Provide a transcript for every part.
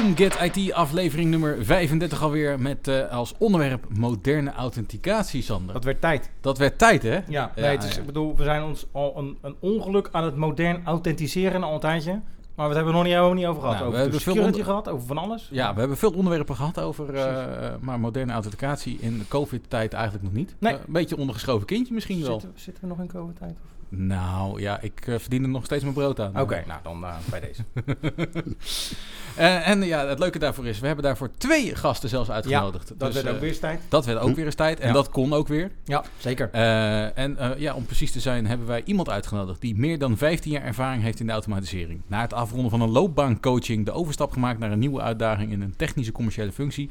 Get IT aflevering nummer 35 alweer met eh, als onderwerp moderne authenticatie, Sander. Dat werd tijd. Dat werd tijd, hè? Ja, nee, het is, ik bedoel, we zijn ons al een, een ongeluk aan het modern authenticeren al een tijdje. Maar we hebben het nog niet, helemaal niet over gehad. Nou, we over hebben de veel onder- gehad, over van alles. Ja, we hebben veel onderwerpen gehad over, eh, maar moderne authenticatie in de COVID-tijd eigenlijk nog niet. Nee. Eh, een beetje ondergeschoven kindje misschien wel. Zitten, zitten we nog in COVID-tijd? of? Nou ja, ik eh, verdien er nog steeds mijn brood aan. Oké, nou dan eh, bij deze. Eh, en ja, het leuke daarvoor is, we hebben daarvoor twee gasten zelfs uitgenodigd. Dat Dus, werd ook weer eens tijd. Dat werd ook weer eens tijd en Ja. dat kon ook weer. Ja, zeker. Eh, en eh, ja, om precies te zijn hebben wij iemand uitgenodigd die meer dan 15 jaar ervaring heeft in de automatisering. Na het afronden van een loopbaancoaching de overstap gemaakt naar een nieuwe uitdaging in een technische commerciële functie.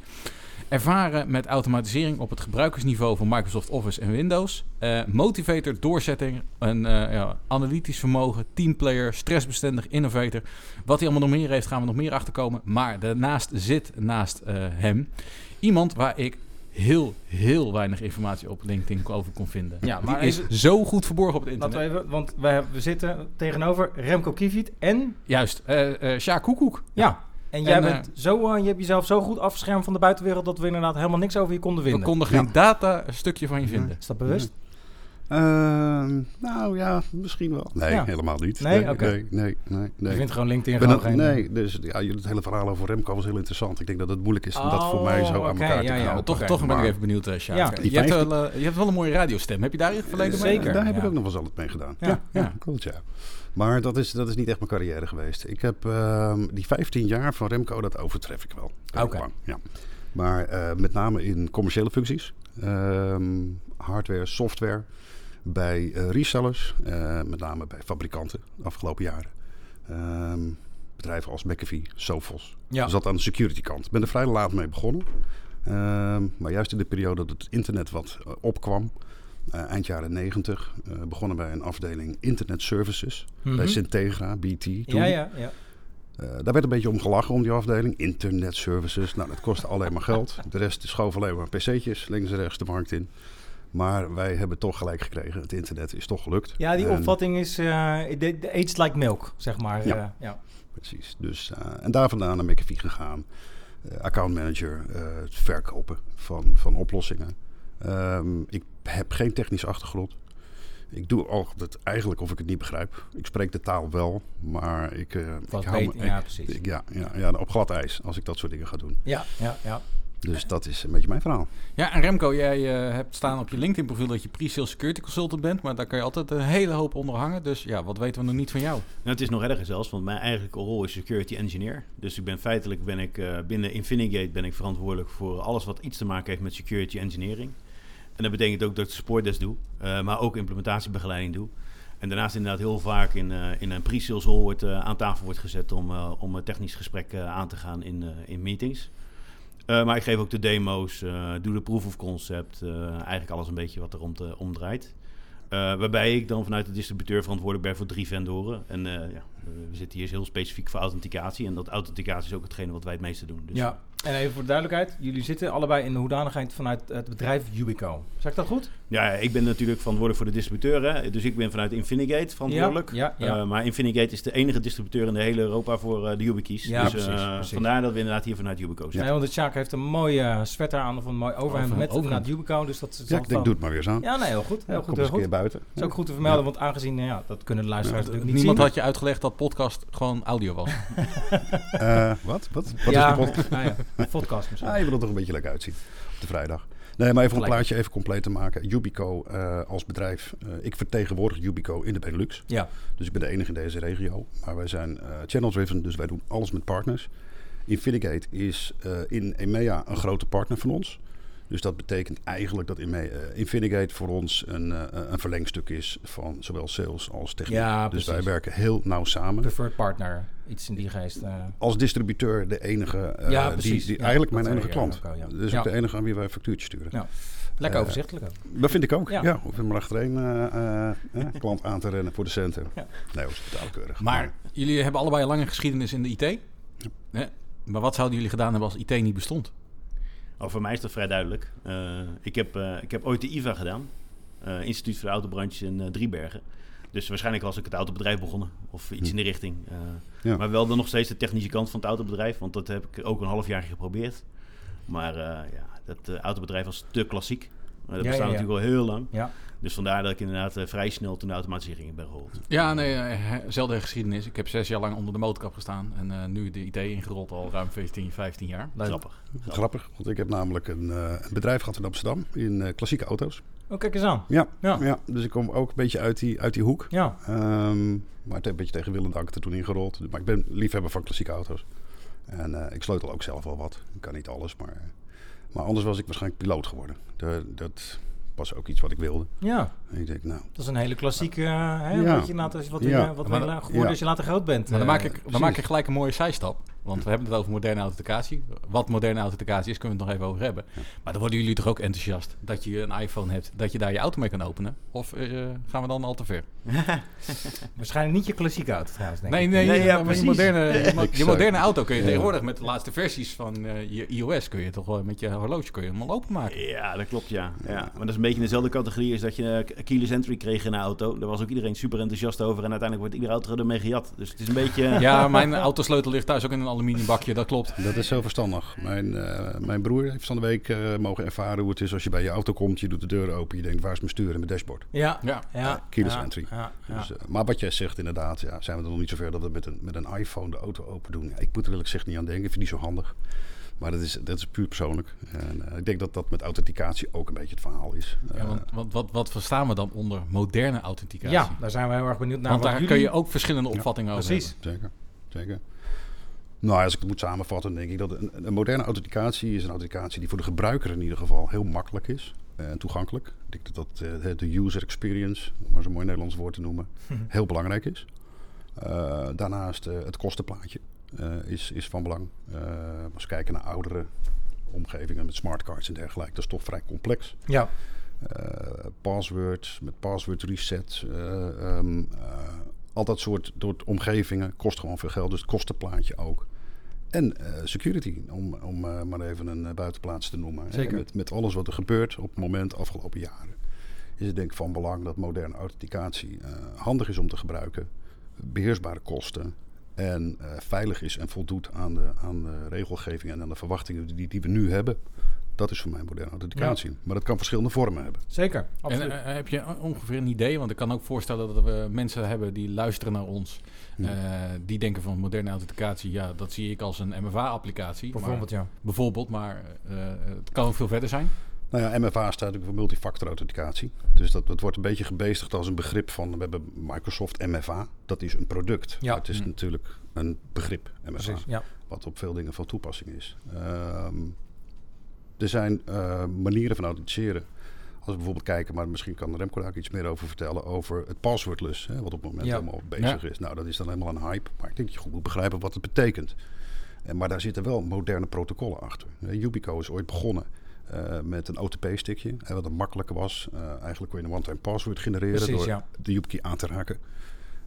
Ervaren met automatisering op het gebruikersniveau van Microsoft Office en Windows. Eh, motivator, doorzetting, een eh, ja, analytisch vermogen, teamplayer, stressbestendig, innovator. Wat hij allemaal nog meer heeft, gaan we nog meer achterkomen. Maar daarnaast zit naast eh, hem iemand waar ik heel, heel weinig informatie op LinkedIn over kon vinden. Ja, maar Die is even- zo goed verborgen op het internet. Laten we even, want we, hebben- we zitten tegenover Remco Kiviet en... Juist, eh Sjaak Koekoek. Ja, en jij En, bent zo, eh, je hebt jezelf zo goed afgeschermd van de buitenwereld... dat we inderdaad helemaal niks over je konden We vinden. konden geen data een stukje van je vinden. Is dat bewust? Ehm, nou ja, misschien wel. Nee, Ja. helemaal niet. Nee? Oké. nee, nee, nee, Je vindt gewoon LinkedIn gewoon dat- geen... nee, dus ja, het hele verhaal over Remco was heel interessant. Ik denk dat het moeilijk is om dat voor mij zo Oh, aan elkaar te ja, ja. knopen. toch toch ben ik even benieuwd, Sjaak. Ja. je, hebt 15 wel, eh, je hebt wel een mooie radiostem. Heb je daar in het verleden mee? Zeker. Daar heb ik ja. ook nog wel eens altijd mee gedaan. Ja. Ja, ja, Ja. klopt ja. Maar dat is, dat is niet echt mijn carrière geweest. Ik heb ehm, die 15 jaar van Remco, dat overtref ik wel. Oké. Ja. Maar eh, met name in commerciële functies. Ehm, hardware, software. Bij eh, resellers. eh, met name bij fabrikanten de afgelopen jaren. Ehm, bedrijven als McAfee, Sophos. Ja. Dus dat aan de security kant. Ik ben er vrij laat mee begonnen. Ehm, maar juist in de periode dat het internet wat eh, opkwam, eind jaren 90, eh, begonnen wij een afdeling Internet Services Mhm. bij Syntegra, BT. Toen. Ja, ja, ja. Daar werd een beetje om gelachen om die afdeling. Internet Services, nou dat kostte alleen maar geld. De rest schoof alleen maar pc'tjes links en rechts de markt in. Maar wij hebben toch gelijk gekregen. Het internet is toch gelukt. Ja, die En- opvatting is aged like milk, zeg maar. Ja. eh, ja. Precies. Dus, eh, en daar vandaan naar McAfee gegaan. Accountmanager, het verkopen van, van oplossingen. Ehm, ik heb geen technische achtergrond. Ik doe altijd eigenlijk of ik het niet begrijp. Ik spreek de taal wel, maar ik, ik hou me... ja, precies. ik- ja, ja, ja, op glad ijs als ik dat soort dingen ga doen. Ja, ja, ja. Dus dat is een beetje mijn verhaal. Ja, en Remco, jij eh, hebt staan op je LinkedIn-profiel dat je pre-sales security consultant bent. Maar daar kan je altijd een hele hoop onder hangen. Dus ja, wat weten we nog niet van jou? Nou, het is nog erger zelfs, want mijn eigenlijke rol is security engineer. Dus ik ben feitelijk ben ik, eh, binnen Infinigate ben ik verantwoordelijk voor alles wat iets te maken heeft met security engineering. En dat betekent ook dat ik supportdesk doe, eh, maar ook implementatiebegeleiding doe. En daarnaast inderdaad heel vaak in, eh, in een pre-sales rol wordt, eh, aan tafel wordt gezet om, eh, om een technisch gesprek eh, aan te gaan in, eh, in meetings. Eh, maar ik geef ook de demo's, eh, doe de proof of concept, eh, eigenlijk alles een beetje wat er om, te, om draait. Eh, waarbij ik dan vanuit de distributeur verantwoordelijk ben voor drie vendoren. En ja, we zitten hier heel specifiek voor authenticatie. En dat authenticatie is ook hetgene wat wij het meeste doen. Dus ja. En even voor de duidelijkheid, jullie zitten allebei in de hoedanigheid vanuit het bedrijf Ubico. Zeg ik dat goed? ja, ik ben natuurlijk verantwoordelijk voor de distributeur. Hè? Dus ik ben vanuit Infinigate verantwoordelijk. Ja, ja, ja. Eh, maar Infinigate is de enige distributeur in de hele Europa voor eh, de YubiKeys. Ja, dus precies, eh, precies. vandaar dat we inderdaad hier vanuit Yubico Ja. zitten. want de Sjaak heeft een mooie sweater aan of een mooi overhemd Over- met vanuit Ubico. Dus dat is Ja, ik denk, doe het maar weer aan. Ja, nee, heel goed. Heel goed, eens heel een keer goed. buiten. Dat is ook goed te vermelden, want aangezien, nou ja, dat kunnen de luisteraars Ja, natuurlijk niet Niemand zien. had je uitgelegd dat podcast gewoon audio was. Eh, wat? Wat, wat ja, is de podcast? nou ja, podcast misschien. Ah, je wil er toch een beetje lekker uitzien op de vrijdag. Nee, maar even om het plaatje even compleet te maken. Ubico eh, als bedrijf. eh, ik vertegenwoordig Ubico in de Benelux. Ja, Dus ik ben de enige in deze regio. Maar wij zijn eh, channel-driven, dus wij doen alles met partners. Infinigate is in EMEA een grote partner van ons. Dus dat betekent eigenlijk dat in eh, Infinigate voor ons een, eh, een verlengstuk is van zowel sales als techniek. Ja, dus wij werken heel nauw samen. preferred partner. Iets in die geest. eh. Als distributeur de enige, Ja, die, die Ja, eigenlijk mijn enige klant. ook. Dus ook de enige aan wie wij factuurtjes sturen. Ja. Lekker overzichtelijk ook. Dat vind ik ook. Ja. Ja, hoef je maar achtereen klant aan te rennen voor de centen. Ja. Nee, dat is totaal keurig. Maar jullie hebben allebei een lange geschiedenis in de IT. Maar wat zouden jullie gedaan hebben als IT niet bestond? Oh, voor mij is dat vrij duidelijk. Eh, ik, heb, eh, ik heb ooit de IVA gedaan. Eh, Instituut voor de Autobranche in Driebergen. Dus waarschijnlijk was ik het autobedrijf begonnen. Of iets in de richting. Ja. Maar wel dan nog steeds de technische kant van het autobedrijf. Want dat heb ik ook een half jaar geprobeerd. Maar eh, ja, dat autobedrijf was te klassiek. Dat Ja, bestaat ja, ja. natuurlijk al heel lang. Ja. Dus vandaar dat ik inderdaad eh, vrij snel toen de automatisering in ben gerold. Ja, nee, eh, zelfde geschiedenis. Ik heb zes jaar lang onder de motorkap gestaan. En eh, nu de IT ingerold al ruim 14, 15 jaar. Leuk. Grappig. Grappig, want ik heb namelijk een, eh, een bedrijf gehad in Amsterdam in eh, klassieke auto's. Oh, kijk eens aan. Ja, Ja. ja. dus ik kom ook een beetje uit die, uit die hoek. Ja. Ehm, maar het een beetje tegen wil en dank er toen ingerold. Maar ik ben liefhebber van klassieke auto's. En eh, ik sleutel ook zelf wel wat. Ik kan niet alles, maar, maar anders was ik waarschijnlijk piloot geworden. De, dat was ook iets wat ik wilde. Ja. En ik denk, nou, Dat is een hele klassieke, eh, hè, Ja. wat je later, wat, Ja. je, wat Maar geworden ja. als je later groot bent. Maar dan eh, maak, ik, dan maak ik gelijk een mooie zijstap. Want we hebben het over moderne authenticatie. Wat moderne authenticatie is, kunnen we het nog even over hebben. Maar dan worden jullie toch ook enthousiast dat je een iPhone hebt, dat je daar je auto mee kan openen? Of eh, gaan we dan al te ver? Waarschijnlijk niet je klassieke auto trouwens, denk Nee, ik. nee, Nee, ja, ja, maar je moderne, je, je moderne auto kun je Ja. tegenwoordig met de laatste versies van eh, je iOS kun je toch wel met je horloge kun je hem al openmaken. Ja, dat klopt, ja. ja. Maar dat is een beetje in dezelfde categorie als dat je eh, keyless entry kreeg in een auto. Daar was ook iedereen super enthousiast over. En uiteindelijk wordt iedere auto ermee gejat. Dus het is een beetje... Ja, mijn autosleutel ligt thuis ook in een aluminium bakje, dat klopt. dat is heel verstandig. Mijn, eh, mijn broer heeft van de week eh, mogen ervaren hoe het is als je bij je auto komt. Je doet de deur open, je denkt waar is mijn stuur en mijn dashboard. Ja. Ja. Ja. keyless ja. entry. Ja. Ja. Dus, eh, maar wat jij zegt inderdaad, ja, zijn we er nog niet zover dat we met een, met een iPhone de auto open doen. Ja, ik moet er eerlijk gezegd niet aan denken, ik vind het niet zo handig. Maar dat is, dat is puur persoonlijk. En eh, ik denk dat dat met authenticatie ook een beetje het verhaal is. Ja, Eh, want, want wat, wat verstaan we dan onder moderne authenticatie? Ja, daar zijn we heel erg benieuwd naar. want wat daar jullie- kun je ook verschillende opvattingen over precies. hebben. Zeker, zeker. Nou, als ik het moet samenvatten, denk ik dat een, een moderne authenticatie is een authenticatie die voor de gebruiker in ieder geval heel makkelijk is en toegankelijk. Ik denk dat dat eh, de user experience, om maar zo'n mooi Nederlands woord te noemen, heel belangrijk is. Eh, daarnaast eh, het kostenplaatje is, is van belang. Als we kijken naar oudere omgevingen met smartcards en dergelijke, dat is toch vrij complex. Ja. Passwords, met password reset. eh, ehm, eh, al dat soort, soort omgevingen kost gewoon veel geld. Dus het kostenplaatje ook. En eh, security, om, om eh, maar even een eh, buitenplaats te noemen. Zeker. Met, met alles wat er gebeurt op het moment afgelopen jaren. Is het denk ik van belang dat moderne authenticatie handig is om te gebruiken. Beheersbare kosten. En veilig is en voldoet aan de, aan de regelgeving en aan de verwachtingen die, die we nu hebben. Dat is voor mij moderne authenticatie. Maar dat kan verschillende vormen hebben. Zeker, En absoluut. eh, heb je ongeveer een idee? Want ik kan ook voorstellen dat we mensen hebben die luisteren naar ons. Ja. eh, die denken van moderne authenticatie, ja, dat zie ik als een MFA-applicatie. Bijvoorbeeld, ja. Bijvoorbeeld, maar eh, het kan ook veel verder zijn. Nou ja, MFA staat natuurlijk voor multifactor authenticatie. Dus dat, dat wordt een beetje gebezigd als een begrip van... We hebben Microsoft MFA, dat is een product. Ja. Maar het is Hm. natuurlijk een begrip, MFA. Precies, ja. Wat op veel dingen van toepassing is. Ehm, er zijn eh, manieren van authenticeren. Als we bijvoorbeeld kijken, maar misschien kan Remco daar ook iets meer over vertellen... over het passwordless, hè, wat op het moment Ja. helemaal bezig is. Nou, dat is dan helemaal een hype. Maar ik denk dat je goed moet begrijpen wat het betekent. En, maar daar zitten wel moderne protocollen achter. Yubico is ooit begonnen eh, met een OTP-stickje. Wat het makkelijker was, eh, eigenlijk kon je een one-time password genereren... Precies, door ja. de YubiKey aan te raken.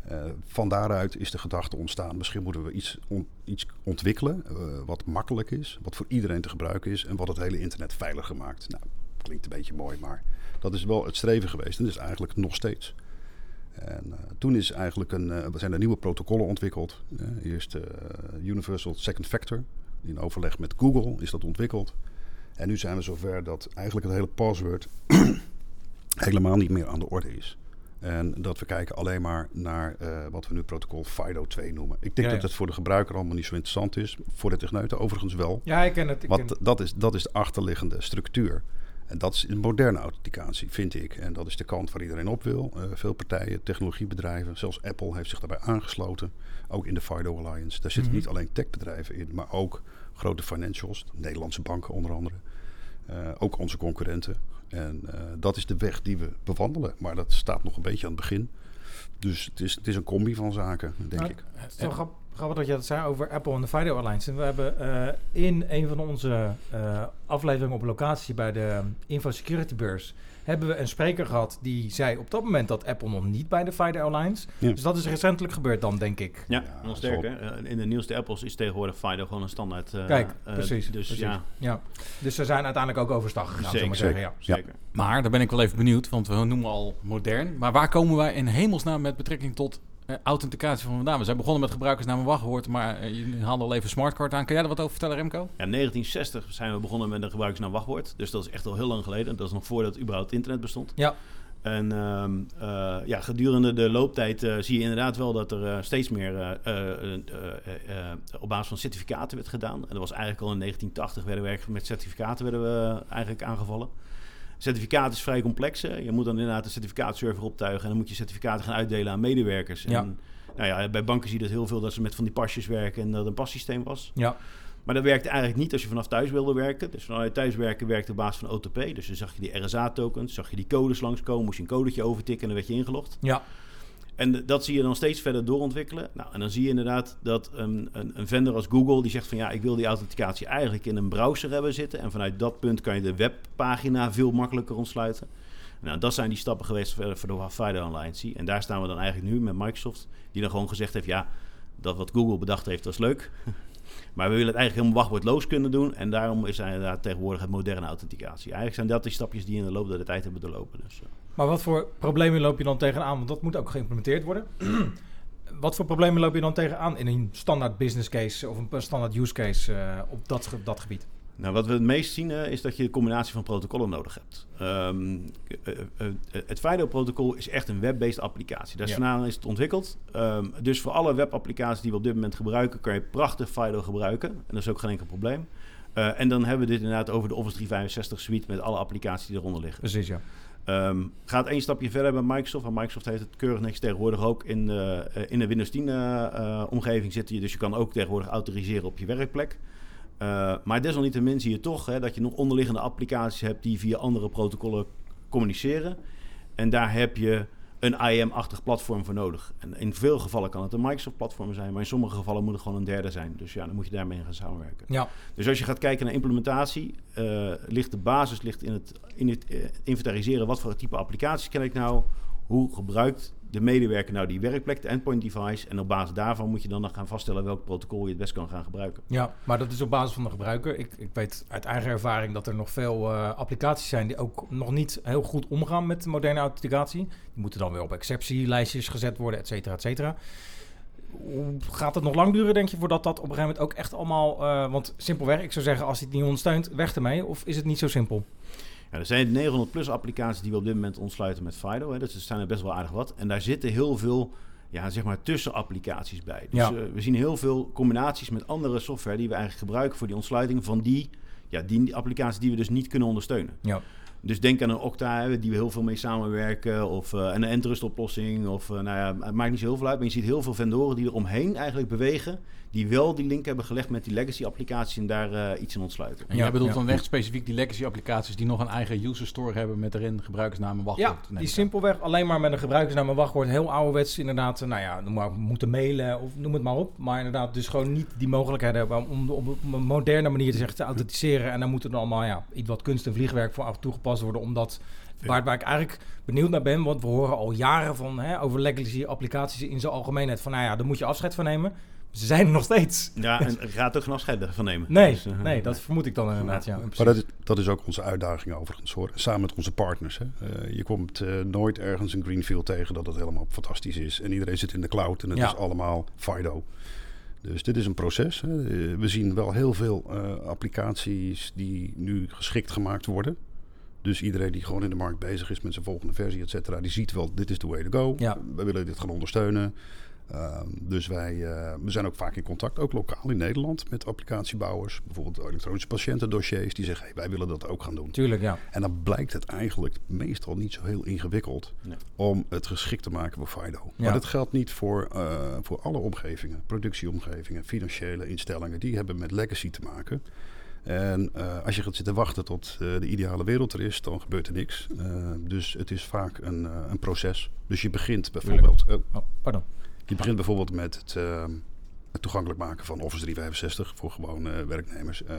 Eh, van daaruit is de gedachte ontstaan, misschien moeten we iets, iets ontwikkelen eh, wat makkelijk is, wat voor iedereen te gebruiken is en wat het hele internet veiliger maakt. Nou, klinkt een beetje mooi, maar dat is wel het streven geweest en dat is eigenlijk nog steeds. En eh, toen is eigenlijk een, zijn er nieuwe protocollen ontwikkeld. Eerst Universal Second Factor, in overleg met Google is dat ontwikkeld. En nu zijn we zover dat eigenlijk het hele password helemaal niet meer aan de orde is. En dat we kijken alleen maar naar eh, wat we nu protocol FIDO 2 noemen. Ik denk Ja, dat het voor de gebruiker allemaal niet zo interessant is. Voor de techneuten overigens wel. Ja, ik ken het. Ik ken Want dat is, dat is de achterliggende structuur. En dat is een moderne authenticatie, vind ik. En dat is de kant waar iedereen op wil. Eh, veel partijen, technologiebedrijven, zelfs Apple heeft zich daarbij aangesloten. Ook in de FIDO Alliance. Daar zitten Mhm. niet alleen techbedrijven in, maar ook grote financials. Nederlandse banken onder andere. Eh, ook onze concurrenten. En eh, dat is de weg die we bewandelen. Maar dat staat nog een beetje aan het begin. Dus het is, het is een combi van zaken, denk Nou, ik. Het is wel grap- Grappig dat je dat zei over Apple en de FIDO Alliance. En we hebben eh, in een van onze eh, afleveringen op locatie bij de Info Security Beurs... hebben we een spreker gehad die zei op dat moment dat Apple nog niet bij de Alliance. Ja. Dus dat is recentelijk gebeurd dan, denk ik. Ja, Ja, nog sterker. Eh, in de nieuwste Apples is tegenwoordig FIDO gewoon een standaard. eh, Kijk, eh, precies. Dus precies. ja, Ja. Dus ze zijn uiteindelijk ook overstag gegaan, we maar Zeker, zeggen. Ja. zeker. Maar daar ben ik wel even benieuwd, want we noemen al modern. Maar waar komen wij in hemelsnaam met betrekking tot authenticatie van vandaan? We zijn begonnen met gebruikersnaam en wachtwoord, maar eh, je haalde al even smartcard aan. Kan jij er wat over vertellen, Remco? Ja, 1960 zijn we begonnen met een gebruikersnaam wachtwoord. Dus dat is echt al heel lang geleden. Dat is nog voordat überhaupt internet bestond. Ja. En ehm, eh, ja, gedurende de looptijd eh, zie je inderdaad wel dat er eh, steeds meer eh, eh, eh, eh, eh, op basis van certificaten werd gedaan. En dat was eigenlijk al in 1980 werden we met certificaten werden we eigenlijk aangevallen. Certificaat is vrij complex. Hè. Je moet dan inderdaad een certificaatserver optuigen en dan moet je certificaten gaan uitdelen aan medewerkers. Ja. En, nou ja, bij banken zie je dat heel veel dat ze met van die pasjes werken en dat het een passysteem was. Ja. Maar dat werkte eigenlijk niet als je vanaf thuis wilde werken. Dus vanuit thuiswerken werkte op basis van OTP. Dus dan zag je die RSA-tokens, zag je die codes langskomen, moest je een codetje overtikken en dan werd je ingelogd. ja. En dat zie je dan steeds verder doorontwikkelen. Nou, en dan zie je inderdaad dat een, een, een vendor als Google die zegt van ja, ik wil die authenticatie eigenlijk in een browser hebben zitten. En vanuit dat punt kan je de webpagina veel makkelijker ontsluiten. Nou, dat zijn die stappen geweest voor de FIDO Alliance. En daar staan we dan eigenlijk nu met Microsoft, die dan gewoon gezegd heeft, ja, dat wat Google bedacht heeft, dat is leuk. Maar we willen het eigenlijk helemaal wachtwoordloos kunnen doen. En daarom is er inderdaad tegenwoordig het moderne authenticatie. Eigenlijk zijn dat die stapjes die in de loop der tijd hebben doorlopen. Dus, eh. Maar wat voor problemen loop je dan tegenaan? Want dat moet ook geïmplementeerd worden. wat voor problemen loop je dan tegenaan in een standaard business case of een standaard use case eh, op dat, ge- dat gebied? Nou, wat we het meest zien eh, is dat je een combinatie van protocollen nodig hebt. Ehm, eh, het FIDO-protocol is echt een web-based applicatie. Daar is Ja. is het ontwikkeld. Ehm, dus voor alle webapplicaties die we op dit moment gebruiken, kan je prachtig FIDO gebruiken. En dat is ook geen enkel probleem. En dan hebben we dit inderdaad over de Office 365 suite met alle applicaties die eronder liggen. Precies, ja. Ehm, gaat één stapje verder bij Microsoft. Want Microsoft heeft het keurig niks tegenwoordig ook in de, eh, in de Windows 10 eh, eh, omgeving zitten. Dus je kan ook tegenwoordig autoriseren op je werkplek. Maar desalniettemin zie je toch hè, dat je nog onderliggende applicaties hebt die via andere protocollen communiceren. En daar heb je een IAM-achtig platform voor nodig. En in veel gevallen kan het een Microsoft-platform zijn, maar in sommige gevallen moet het gewoon een derde zijn. Dus ja, dan moet je daarmee gaan samenwerken. Ja, Dus als je gaat kijken naar implementatie, eh, ligt de basis ligt in het, in het eh, inventariseren wat voor type applicaties ken ik nou, hoe gebruikt de medewerker nou die werkplek, de endpoint device, en op basis daarvan moet je dan nog gaan vaststellen welk protocol je het best kan gaan gebruiken. ja, maar dat is op basis van de gebruiker. Ik, ik weet uit eigen ervaring dat er nog veel eh, applicaties zijn die ook nog niet heel goed omgaan met moderne authenticatie. Die moeten dan weer op exceptielijstjes gezet worden, et cetera, et cetera. Gaat het nog lang duren, denk je, voordat dat op een gegeven moment ook echt allemaal... eh, want simpelweg, ik zou zeggen, als hij het niet ondersteunt, weg ermee. Of is het niet zo simpel? Ja, er zijn 900 plus applicaties die we op dit moment ontsluiten met FIDO. Hè, dus er zijn er best wel aardig wat. En daar zitten heel veel ja, zeg maar tussenapplicaties bij. Dus Ja. eh, we zien heel veel combinaties met andere software die we eigenlijk gebruiken voor die ontsluiting van die, ja, die applicaties die we dus niet kunnen ondersteunen. Ja. Dus denk aan een Okta, hè, die we heel veel mee samenwerken. Of eh, een Entrust oplossing. Of eh, nou ja, het maakt niet zo heel veel uit. Maar je ziet heel veel vendoren die er omheen eigenlijk bewegen. Die wel die link hebben gelegd met die legacy applicatie en daar eh, iets in ontsluiten. En Ja, jij bedoelt ja. dan echt specifiek die legacy applicaties die nog een eigen user store hebben met erin gebruikersnaam en wachtwoord. Ja, die simpelweg alleen maar met een gebruikersnaam en wachtwoord heel ouderwets inderdaad, eh, nou ja, noem maar, moeten mailen of noem het maar op. Maar inderdaad dus gewoon niet die mogelijkheid hebben om op een moderne manier te zeggen te authenticeren. En dan moet er dan allemaal ja, iets wat kunst en vliegwerk voor af toegepast worden, omdat waar, waar ik eigenlijk benieuwd naar ben, want we horen al jaren van hè, over legacy applicaties in zijn algemeenheid van nou ja, daar moet je afscheid van nemen. Ze zijn er nog steeds. Ja, en gaat ook geen afscheid van nemen. Nee, Dus, eh, nee, dat vermoed ik dan inderdaad. Ja, Maar dat is, dat is ook onze uitdaging overigens hoor. Samen met onze partners. Hè. Eh, je komt eh, nooit ergens een greenfield tegen dat het helemaal fantastisch is. En iedereen zit in de cloud en het Ja. is allemaal FIDO. Dus dit is een proces. Hè. We zien wel heel veel eh, applicaties die nu geschikt gemaakt worden. Dus iedereen die gewoon in de markt bezig is met zijn volgende versie, et cetera, die ziet wel, dit is the way to go. Ja. We willen dit gaan ondersteunen. Ehm, dus wij eh, we zijn ook vaak in contact, ook lokaal in Nederland, met applicatiebouwers. Bijvoorbeeld elektronische patiëntendossiers, die zeggen, hey, wij willen dat ook gaan doen. Tuurlijk, ja. En dan blijkt het eigenlijk meestal niet zo heel ingewikkeld Nee. om het geschikt te maken voor FIDO. Ja. Maar dat geldt niet voor, eh, voor alle omgevingen, productieomgevingen, financiële instellingen. Die hebben met legacy te maken. En eh, als je gaat zitten wachten tot eh, de ideale wereld er is, dan gebeurt er niks. Eh, dus het is vaak een, een proces. Dus je begint bijvoorbeeld, oh, Oh, pardon. Je begint bijvoorbeeld met het, ehm, het toegankelijk maken van Office 365 voor gewone werknemers. Eh,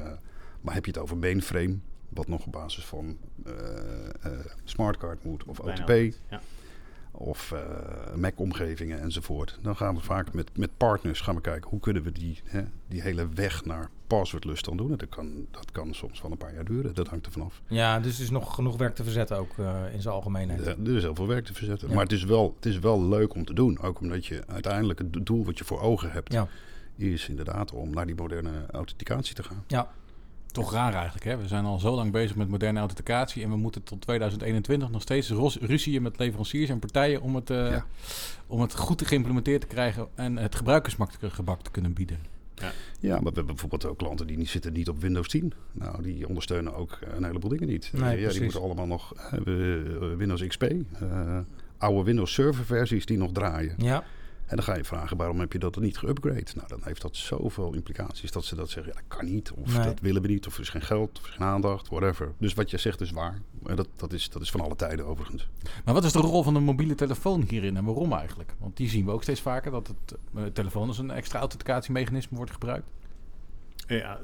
maar heb je het over mainframe, wat nog op basis van eh, eh, smartcard moet of OTP Ja. of eh, Mac-omgevingen enzovoort. Dan gaan we vaak met, met partners gaan we kijken hoe kunnen we die, hè, die hele weg naar passwordless dan doen. En Dat kan, dat kan soms wel een paar jaar duren, dat hangt er vanaf. Ja, dus er is nog genoeg werk te verzetten ook eh, in zijn algemeenheid. Ja, er is heel veel werk te verzetten. Ja. Maar het is, wel, het is wel leuk om te doen. Ook omdat je uiteindelijk het doel wat je voor ogen hebt... Ja. is inderdaad om naar die moderne authenticatie te gaan. Ja, Toch raar eigenlijk, hè? We zijn al zo lang bezig met moderne authenticatie en we moeten tot 2021 nog steeds ros- ruzieën met leveranciers en partijen om het, eh, Ja. om het goed geïmplementeerd te krijgen en het gebruikersgebak te kunnen bieden. Ja, maar we hebben bijvoorbeeld ook klanten die niet zitten niet op Windows 10. Nou, die ondersteunen ook eh, een heleboel dingen niet. Nee, ja, die moeten allemaal nog eh, we- Windows XP, eh, oude Windows Server versies die nog draaien. ja. En dan ga je vragen, waarom heb je dat niet geüpgrade? Nou, dan heeft dat zoveel implicaties dat ze dat zeggen, ja, dat kan niet. Of Nee. dat willen we niet, of er is geen geld, of er is geen aandacht, whatever. Dus wat je zegt is waar. En dat, dat, is, dat is van alle tijden overigens. Maar wat is de rol van de mobiele telefoon hierin en waarom eigenlijk? Want die zien we ook steeds vaker, dat het eh, telefoon als een extra authenticatiemechanisme wordt gebruikt. Ja,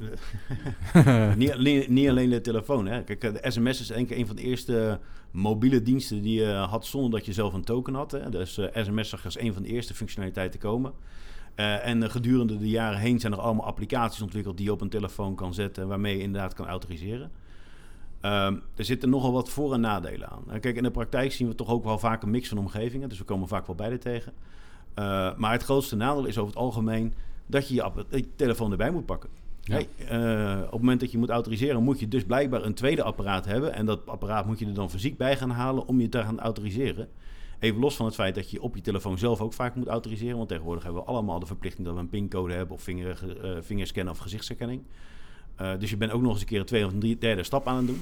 niet, alleen, niet alleen de telefoon. Hè. Kijk, de sms is denk een van de eerste mobiele diensten die je had zonder dat je zelf een token had. Hè. Dus eh, sms zag als een van de eerste functionaliteiten komen. Eh, en eh, gedurende de jaren heen zijn er allemaal applicaties ontwikkeld die je op een telefoon kan zetten, waarmee je inderdaad kan autoriseren. Ehm, er zitten nogal wat voor- en nadelen aan. Eh, Kijk, in de praktijk zien we toch ook wel vaak een mix van omgevingen, dus we komen vaak wel beide tegen. Eh, maar het grootste nadeel is over het algemeen dat je je telefoon erbij moet pakken. Ja. Hey, eh, op het moment dat je moet autoriseren, moet je dus blijkbaar een tweede apparaat hebben. En dat apparaat moet je er dan fysiek bij gaan halen om je te gaan autoriseren. Even los van het feit dat je op je telefoon zelf ook vaak moet autoriseren. Want tegenwoordig hebben we allemaal de verplichting dat we een pincode hebben of vinger, eh, vingerscannen of gezichtsherkenning. Eh, dus je bent ook nog eens een keer een tweede of een derde stap aan het doen.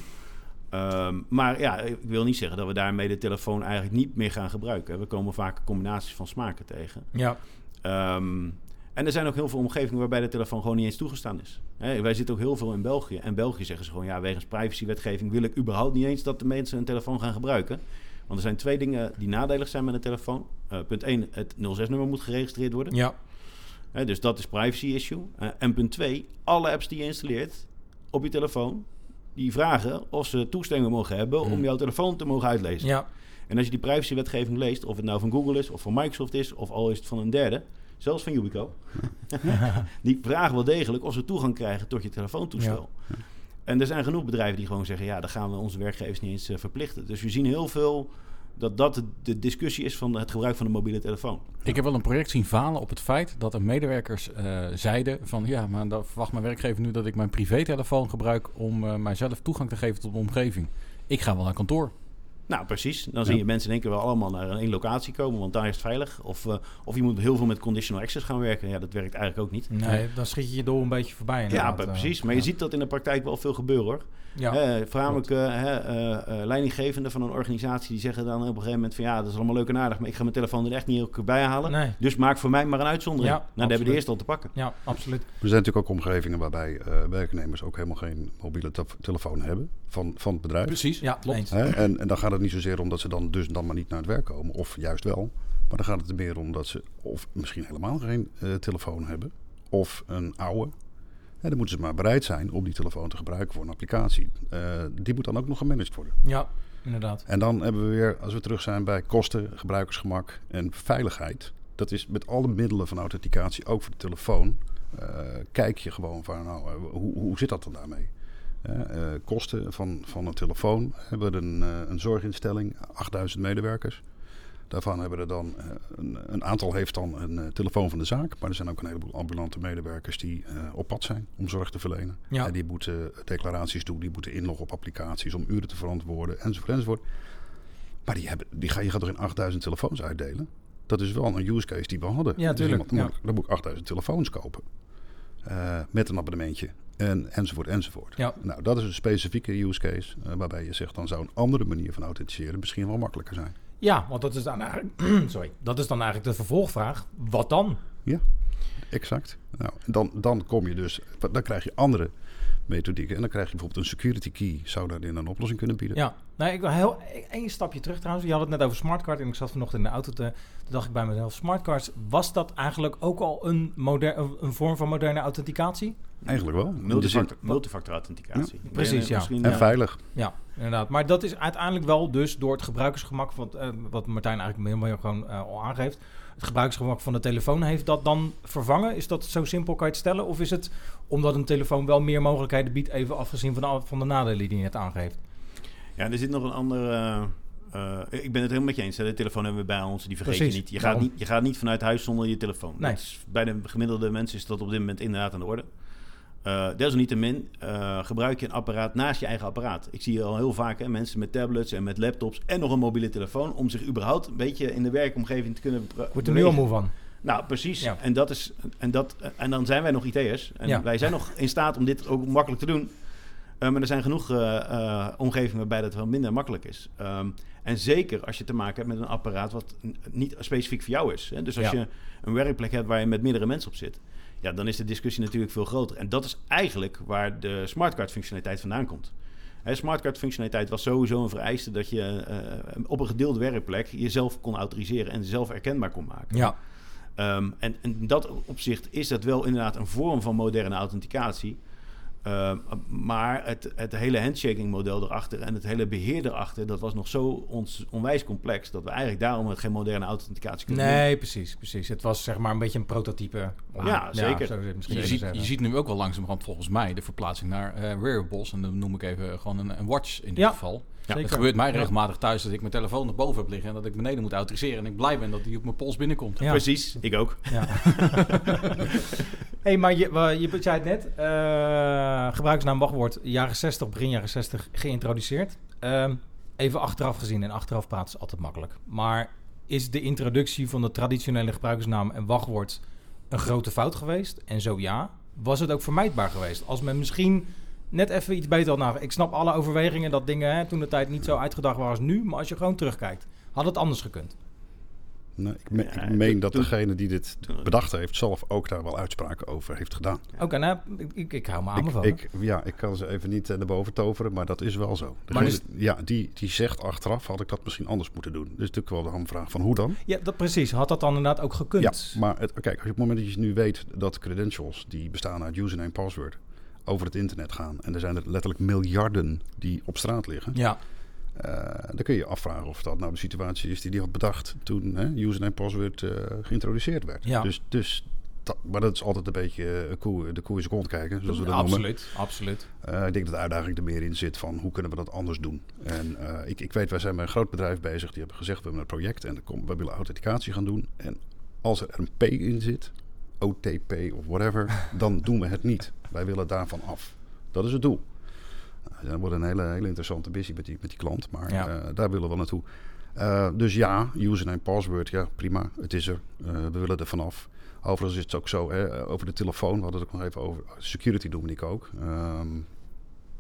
Ehm, maar ja, ik wil niet zeggen dat we daarmee de telefoon eigenlijk niet meer gaan gebruiken. We komen vaak combinaties van smaken tegen. Ja, Ehm, en er zijn ook heel veel omgevingen waarbij de telefoon gewoon niet eens toegestaan is. Wij zitten ook heel veel in België. En België zeggen ze gewoon, ja, wegens privacywetgeving wil ik überhaupt niet eens dat de mensen een telefoon gaan gebruiken. Want er zijn twee dingen die nadelig zijn met een telefoon. Eh, punt 1, het 06-nummer moet geregistreerd worden. ja, dus dat is privacy issue. Eh, en punt 2, alle apps die je installeert op je telefoon, die vragen of ze toestemming mogen hebben om Hmm. jouw telefoon te mogen uitlezen. ja, En als je die privacywetgeving leest, of het nou van Google is, of van Microsoft is, of al is het van een derde, zelfs van Ubico, die vragen wel degelijk of ze toegang krijgen tot je telefoontoestel. En er zijn genoeg bedrijven die gewoon zeggen, ja, dan gaan we onze werkgevers niet eens eh, verplichten. Dus we zien heel veel dat dat de, de discussie is van het gebruik van de mobiele telefoon. Ik heb wel een project zien falen op het feit dat er medewerkers eh, zeiden van ja, maar dan verwacht mijn werkgever nu dat ik mijn privételefoon gebruik om eh, mijzelf toegang te geven tot de omgeving. Ik ga wel naar kantoor. Nou, precies. Dan zie je mensen in één keer wel allemaal naar een één locatie komen, want daar is het veilig. Of, eh, of je moet heel veel met conditional access gaan werken. Ja, dat werkt eigenlijk ook niet. nee, dan schiet je je door een beetje voorbij. Ja, inderdaad, eh, precies. Maar ja. je ziet dat in de praktijk wel veel gebeuren hoor. Ja, Hè, voornamelijk eh, hè, eh, eh, leidinggevenden van een organisatie die zeggen dan op een gegeven moment van ja, dat is allemaal leuk en aardig, maar ik ga mijn telefoon er echt niet elke keer bij halen. nee, Dus maak voor mij maar een uitzondering. Ja, nou, daar hebben we absoluut. de eerste al te pakken. ja, absoluut. Er zijn natuurlijk ook omgevingen waarbij eh, werknemers ook helemaal geen mobiele te- telefoon hebben van, van het bedrijf. Precies, Ja, klopt. En, en dan gaat het niet zozeer om dat ze dan dus dan maar niet naar het werk komen, of juist wel. Maar dan gaat het er meer om dat ze of misschien helemaal geen eh, telefoon hebben, of een oude. En dan moeten ze maar bereid zijn om die telefoon te gebruiken voor een applicatie. Eh, die moet dan ook nog gemanaged worden. Ja, inderdaad. En dan hebben we weer, als we terug zijn bij kosten, gebruikersgemak en veiligheid. Dat is met alle middelen van authenticatie, ook voor de telefoon. eh, kijk je gewoon van, nou, hoe, hoe zit dat dan daarmee? Eh, kosten van, van een telefoon. We hebben een, eh, een zorginstelling, 8000 medewerkers. Daarvan hebben er dan eh, een, een aantal heeft dan een telefoon van de zaak. Maar er zijn ook een heleboel ambulante medewerkers die op pad zijn om zorg te verlenen. Ja. En die moeten declaraties doen, die moeten inloggen op applicaties om uren te verantwoorden enzovoort enzovoort. Maar die hebben, die ga, je gaat toch in 8000 telefoons uitdelen? Dat is wel een use case die we hadden. Ja, Dus tuurlijk, iemand- Dan, ja. moet, ik- dan moet ik 8000 telefoons kopen. Eh, met een abonnementje. En, enzovoort enzovoort. Ja. Nou, dat is een specifieke use case. eh, waarbij je zegt, dan zou een andere manier van authenticeren misschien wel makkelijker zijn. Ja, want dat is dan eigenlijk, sorry, dat is dan eigenlijk de vervolgvraag. Wat dan? Exact. Nou, dan, dan kom je dus, dan krijg je andere methodieken. En dan krijg je bijvoorbeeld een security key, zou daarin een oplossing kunnen bieden. Ja, Nee, ik wil heel één stapje terug trouwens. Je had het net over smartcard en ik zat vanochtend in de auto te... Toen dacht ik bij mezelf, smartcards, was dat eigenlijk ook al een, moder, een- vorm van moderne authenticatie? Eigenlijk wel. Multifactor, multifactor authenticatie. Ja, precies, ja. En ja. veilig. Ja, inderdaad. Maar dat is uiteindelijk wel dus door het gebruikersgemak, wat, eh, wat Martijn eigenlijk meer, meer gewoon eh, al aangeeft. Het gebruikersgemak van de telefoon heeft dat dan vervangen? Is dat zo simpel kan je het stellen? Of is het omdat een telefoon wel meer mogelijkheden biedt, even afgezien van de, van de nadelen die je net aangeeft? Ja, er zit nog een andere. eh, ik ben het helemaal met je eens. Hè. De telefoon hebben we bij ons, die vergeet Precies, je niet. Je gaat niet. je gaat niet vanuit huis zonder je telefoon. Nee. Dat is- bij de gemiddelde mensen is dat op dit moment inderdaad aan de orde. Eh desalniettemin eh, gebruik je een apparaat naast je eigen apparaat. Ik zie al heel vaak hè, mensen met tablets en met laptops en nog een mobiele telefoon... om zich überhaupt een beetje in de werkomgeving te kunnen pra- Ik word er nu al moe van. Nou, precies. Ja. En, dat is, en, dat, en dan zijn wij nog IT'ers. En Ja. wij zijn nog in staat om dit ook makkelijk te doen. Eh, maar er zijn genoeg omgevingen waarbij dat wel minder makkelijk is. Ehm, en zeker als je te maken hebt met een apparaat wat niet specifiek voor jou is. Hè? Dus als Ja. je een werkplek hebt waar je met meerdere mensen op zit... Ja, dan is de discussie natuurlijk veel groter. En dat is eigenlijk waar de smartcard functionaliteit vandaan komt. Smartcard functionaliteit was sowieso een vereiste... dat je eh, op een gedeelde werkplek jezelf kon autoriseren... en zelf erkenbaar kon maken. Ja, Ehm, en in dat opzicht is dat wel inderdaad een vorm van moderne authenticatie. Ehm, maar het, het hele handshaking model erachter en het hele beheer erachter, dat was nog zo ons, onwijs complex dat we eigenlijk daarom het geen moderne authenticatie kunnen doen. nee, precies, precies. Het was zeg maar een beetje een prototype. Ja, zeker. zo je misschien ziet, zeggen. je ziet nu ook wel langzamerhand volgens mij de verplaatsing naar eh wearables. En dan noem ik even gewoon een, een watch in dit Ja. geval. Zeker. Het gebeurt mij regelmatig thuis dat ik mijn telefoon naar boven heb liggen... en dat ik beneden moet autoriseren. En ik blij ben dat die op mijn pols binnenkomt. Ja. Precies, ik ook. Ja. hey, maar je, je zei het net. eh, gebruikersnaam wachtwoord jaren 60, begin jaren 60 geïntroduceerd. Ehm, even achteraf gezien en achteraf praten is altijd makkelijk. Maar is de introductie van de traditionele gebruikersnaam en wachtwoord een grote fout geweest? En zo ja, was het ook vermijdbaar geweest? Als men misschien net even iets beter had nagedacht. Ik snap alle overwegingen dat dingen hè, toen de tijd niet zo uitgedacht waren als nu. Maar als je gewoon terugkijkt, had het anders gekund. Nee, ik, me- ik meen dat degene die dit bedacht heeft, zelf ook daar wel uitspraken over heeft gedaan. Oké, nou, ik, ik, ik hou me aan me Ik, van. ik, ja, ik kan ze even niet eh, naar boven toveren, maar dat is wel zo. Maar Degene- dus- Ja, die, die zegt achteraf, had ik dat misschien anders moeten doen. Dus natuurlijk wel de hamvraag van hoe dan? Ja, dat precies. Had dat dan inderdaad ook gekund? Ja, maar het, kijk, als je op het moment dat je nu weet dat credentials, die bestaan uit username en password, over het internet gaan. En er zijn er letterlijk miljarden die op straat liggen. Ja, eh, dan kun je je afvragen of dat nou de situatie is die die had bedacht toen hè, username en password eh, geïntroduceerd werd. Ja. Dus, dus dat, maar dat is altijd een beetje eh, koe, de koe is kont kijken, zoals we dat noemen. absoluut. absoluut. Ik denk dat de uitdaging er meer in zit van hoe kunnen we dat anders doen. En ik, ik weet, wij zijn bij een groot bedrijf bezig. Die hebben gezegd, we hebben een project en komt- we willen authenticatie gaan doen. En als er een P in zit, OTP of whatever, dan doen we het niet. Wij willen daarvan af. Dat is het doel. Nou, dat wordt een hele, hele interessante missie met die, met die klant, maar Ja. eh, daar willen we naartoe. Eh, dus ja, username, password, ja prima, het is er. We willen er vanaf. Overigens is het ook zo, hè, over de telefoon, we hadden het ook nog even over. Security noemde ik ook. Ehm,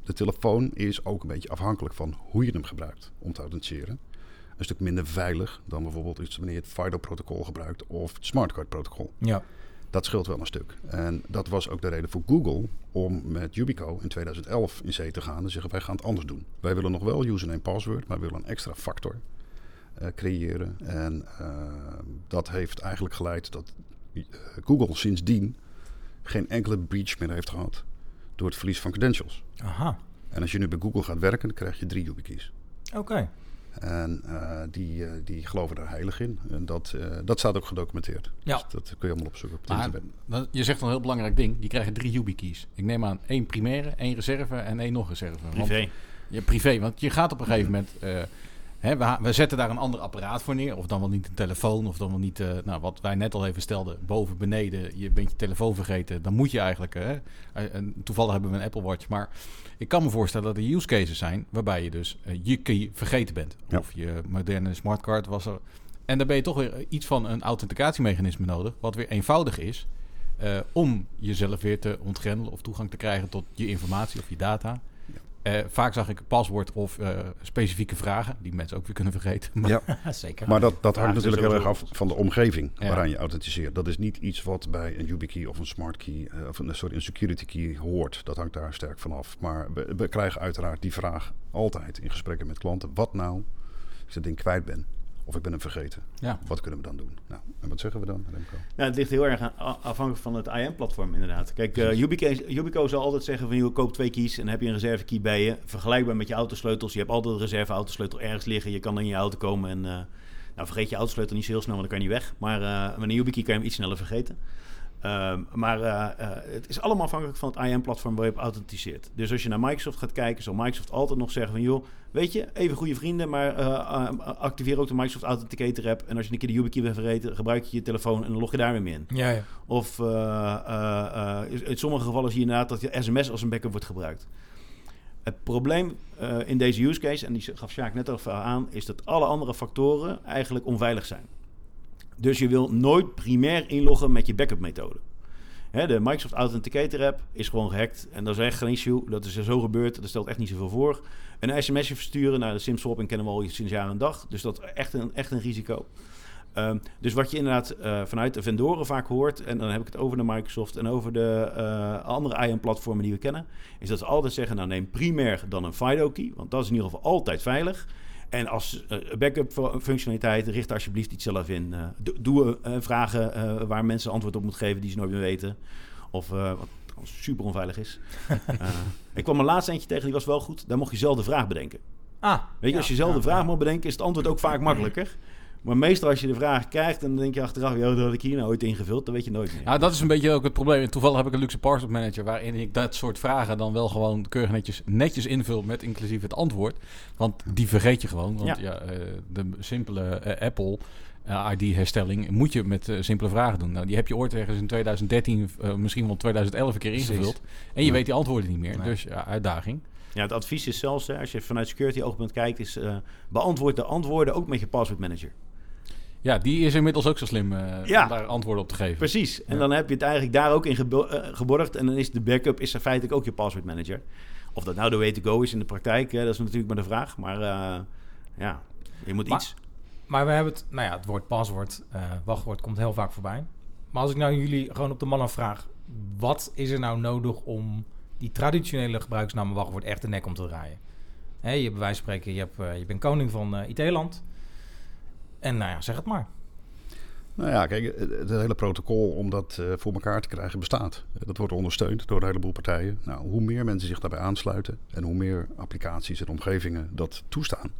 de telefoon is ook een beetje afhankelijk van hoe je hem gebruikt om te authenticeren. Een stuk minder veilig dan bijvoorbeeld iets wanneer je het FIDO-protocol gebruikt of het smartcard-protocol. Ja. Dat scheelt wel een stuk. En dat was ook de reden voor Google om met Yubico in 2011 in zee te gaan en zeggen wij gaan het anders doen. Wij willen nog wel username password, maar we willen een extra factor eh, creëren. En eh, dat heeft eigenlijk geleid dat eh, Google sindsdien geen enkele breach meer heeft gehad door het verlies van credentials. Aha. En als je nu bij Google gaat werken, dan krijg je drie YubiKeys. Oké. En eh, die, eh, die geloven daar heilig in. En dat, eh, dat staat ook gedocumenteerd. Ja. Dus dat kun je allemaal opzoeken op het Maar je zegt een heel belangrijk ding. Die krijgen drie YubiKeys. Ik neem aan één primaire, één reserve en één nog reserve. Want- Privé. Ja, privé. Want je gaat op een gegeven moment... hè, we, zetten daar een ander apparaat voor neer. Of dan wel niet een telefoon. Of dan wel niet... eh, nou, wat wij net al even stelden. Boven, beneden. Je bent je telefoon vergeten. Dan moet je eigenlijk... eh, eh, en toevallig hebben we een Apple Watch. Maar ik kan me voorstellen dat er use cases zijn... waarbij je dus je key vergeten bent. Ja. Of je moderne smartcard was er... En dan ben je toch weer iets van een authenticatiemechanisme nodig... wat weer eenvoudig is... om jezelf weer te ontgrendelen of toegang te krijgen tot je informatie of je data. Eh, vaak zag ik paswoord of eh, specifieke vragen, die mensen ook weer kunnen vergeten. Maar, Ja, Zeker. maar dat, dat hangt natuurlijk heel erg af van de omgeving Ja. waaraan je authenticeert. Dat is niet iets wat bij een YubiKey of een smart key, eh, of een, sorry, een security key hoort. Dat hangt daar sterk van af. Maar we, we krijgen uiteraard die vraag altijd in gesprekken met klanten. Wat nou als ik dat ding kwijt ben? Of ik ben hem vergeten? ja. Wat kunnen we dan doen? Nou, en wat zeggen we dan, Remco? Ja, het ligt heel erg aan- afhankelijk van het IAM-platform inderdaad. Kijk, eh Yubico, Yubico zal altijd zeggen van je koopt twee keys en dan heb je een reserve key bij je. Vergelijkbaar met je autosleutels. Je hebt altijd een reserve autosleutel ergens liggen. Je kan in je auto komen en eh, nou, vergeet je autosleutel niet zo heel snel, want dan kan je niet weg. Maar eh met een YubiKey kan je hem iets sneller vergeten. Ehm, maar eh, eh, het is allemaal afhankelijk van het IAM-platform waar je op authenticeert. Dus als je naar Microsoft gaat kijken, zal Microsoft altijd nog zeggen van... joh, weet je, even goede vrienden, maar eh, activeer ook de Microsoft Authenticator app. En als je een keer de YubiKey wil vergeten, gebruik je je telefoon en dan log je daar weer mee in. ja, ja. Of in sommige gevallen zie je inderdaad dat je sms als een backup wordt gebruikt. Het probleem in deze use case, en die gaf Sjaak net al aan, is dat alle andere factoren eigenlijk onveilig zijn. Dus je wil nooit primair inloggen met je backup methode. Hè, de Microsoft Authenticator app is gewoon gehackt en dat is echt geen issue. Dat is er zo gebeurd, dat stelt echt niet zoveel voor. Een sms'je versturen, nou de SimSwapping kennen we al sinds jaar en dag. Dus dat is echt een, echt een risico. Ehm, dus wat je inderdaad eh, vanuit de vendoren vaak hoort, en dan heb ik het over de Microsoft en over de eh, andere IAM-platformen die we kennen, is dat ze altijd zeggen: nou neem primair dan een FIDO-key, want dat is in ieder geval altijd veilig. En als eh, backup fu- functionaliteit, richt daar alsjeblieft iets zelf in. Eh, do- doe eh, vragen waar mensen antwoord op moeten geven die ze nooit meer weten. Of wat super onveilig is. Ik kwam er laatst eentje tegen, die was wel goed. Daar mocht je zelf de vraag bedenken. Ah, Weet je, ja, als je zelf de ja, vraag ja. moet bedenken, is het antwoord ook vaak makkelijker. Maar meestal als je de vraag krijgt, dan denk je achteraf, joh, dat had ik hier nou ooit ingevuld, dat weet je nooit meer. Nou, dat is een beetje ook het probleem. En Toevallig heb ik een luxe password manager waarin ik dat soort vragen dan wel gewoon keurig netjes, netjes invul met inclusief het antwoord. Want die vergeet je gewoon. Want ja, Ja. eh, de simpele eh, Apple eh, ID-herstelling moet je met simpele vragen doen. Nou, die heb je ooit ergens in 2013, eh, misschien wel 2011 een keer Precies. ingevuld. En je Ja. weet die antwoorden niet meer. Nee. Dus ja, uitdaging. Ja, het advies is zelfs, hè, als je vanuit security oogpunt kijkt, is eh, beantwoord de antwoorden ook met je password manager. Ja, die is inmiddels ook zo slim eh, Ja. om daar antwoorden op te geven. Precies. En Ja. dan heb je het eigenlijk daar ook in gebo- eh, geborgd. En dan is de backup is er feitelijk ook je password manager. Of dat nou de way to go is in de praktijk, hè, dat is natuurlijk maar de vraag. Maar eh, ja, je moet Maar- iets. Maar we hebben het, nou ja, het woord paswoord, eh, wachtwoord komt heel vaak voorbij. Maar als ik nou jullie gewoon op de man vraag, wat is er nou nodig om die traditionele gebruiksnaam en wachtwoord echt de nek om te draaien? Hè, je hebt bij wijze van spreken, je, hebt, eh, je bent koning van eh, IT-land. En nou ja, zeg het maar. Nou ja, kijk, het hele protocol om dat eh, voor elkaar te krijgen bestaat. Eh, Dat wordt ondersteund door een heleboel partijen. Nou, hoe meer mensen zich daarbij aansluiten en hoe meer applicaties en omgevingen dat toestaan,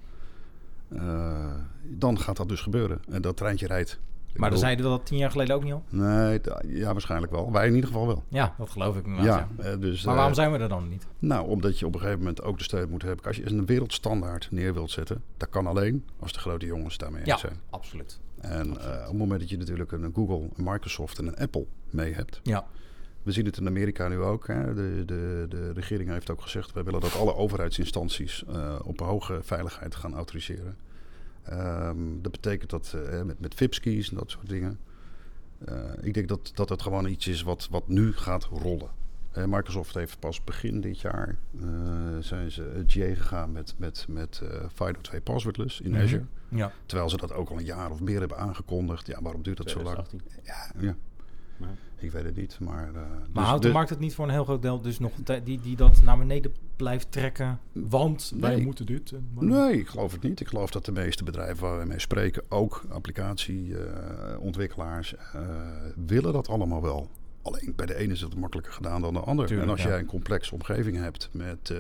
eh, dan gaat dat dus gebeuren. En dat treintje rijdt. Maar dan zeiden we dat tien jaar geleden ook niet al? Nee, ja, waarschijnlijk wel. Wij in ieder geval wel. Ja, dat geloof ik. Ja, Ja. eh, dus, Maar eh, waarom zijn we er dan niet? Nou, omdat je op een gegeven moment ook de steun moet hebben. Als je een wereldstandaard neer wilt zetten, dat kan alleen als de grote jongens daarmee Ja, eens zijn. absoluut. En eh, op het moment dat je natuurlijk een Google, een Microsoft en een Apple mee hebt. Ja, We zien het in Amerika nu ook. Hè. De, de, de regering heeft ook gezegd... wij willen dat alle overheidsinstanties eh, op hoge veiligheid gaan autoriseren. Ehm, dat betekent dat eh, met, met FIPS-keys en dat soort dingen. Eh, ik denk dat, dat het gewoon iets is wat, wat nu gaat rollen. Microsoft heeft pas begin dit jaar eh, zijn ze het GA gegaan met, met, met eh, FIDO 2 passwordless in Mhm. Azure. ja. Terwijl ze dat ook al een jaar of meer hebben aangekondigd. Ja, waarom duurt dat zo lang? 2018. Ja, ja. Ja. Ik weet het niet, maar... eh, Maar dus houdt de de- markt het niet voor een heel groot deel dus nog die, die dat naar beneden blijft trekken? Want wij moeten dit. en- maar- Nee, ik geloof het niet. Ik geloof dat de meeste bedrijven waar we mee spreken, ook applicatieontwikkelaars, willen dat allemaal wel. Alleen bij de ene is het makkelijker gedaan dan de ander. Tuurlijk, en als ja. jij een complexe omgeving hebt met eh,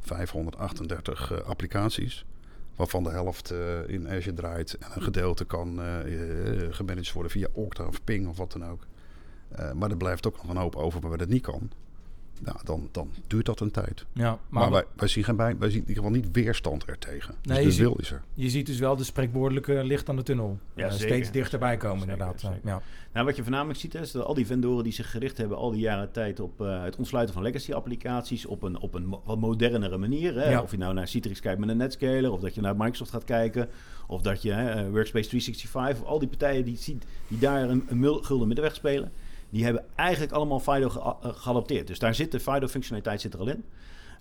538 eh, applicaties, waarvan de helft eh, in Azure draait en een gedeelte kan eh, eh, gemanaged worden via Okta of Ping of wat dan ook. Eh, maar er blijft ook nog een hoop over waar dat niet kan. Nou, dan, dan duurt dat een tijd. Ja, maar, Maar, wij, wij, zien geen bij, wij zien in ieder geval niet weerstand ertegen. Nee, dus je de ziet- wil is er. je ziet dus wel de spreekwoordelijke licht aan de tunnel. Ja, Eh, steeds dichterbij komen Zeker, inderdaad. zeker. Ja. Nou, wat je voornamelijk ziet, hè, is dat al die vendoren die zich gericht hebben al die jaren tijd op eh, het ontsluiten van legacy-applicaties op een, op een wat modernere manier. Hè? Ja. Of je nou naar Citrix kijkt met een Netscaler, of dat je naar Microsoft gaat kijken, of dat je hè, eh, Workspace 365, of al die partijen die, ziet, die daar een, een gulden middenweg spelen, die hebben eigenlijk allemaal FIDO ge- eh, geadopteerd. Dus daar zit de FIDO-functionaliteit zit er al in.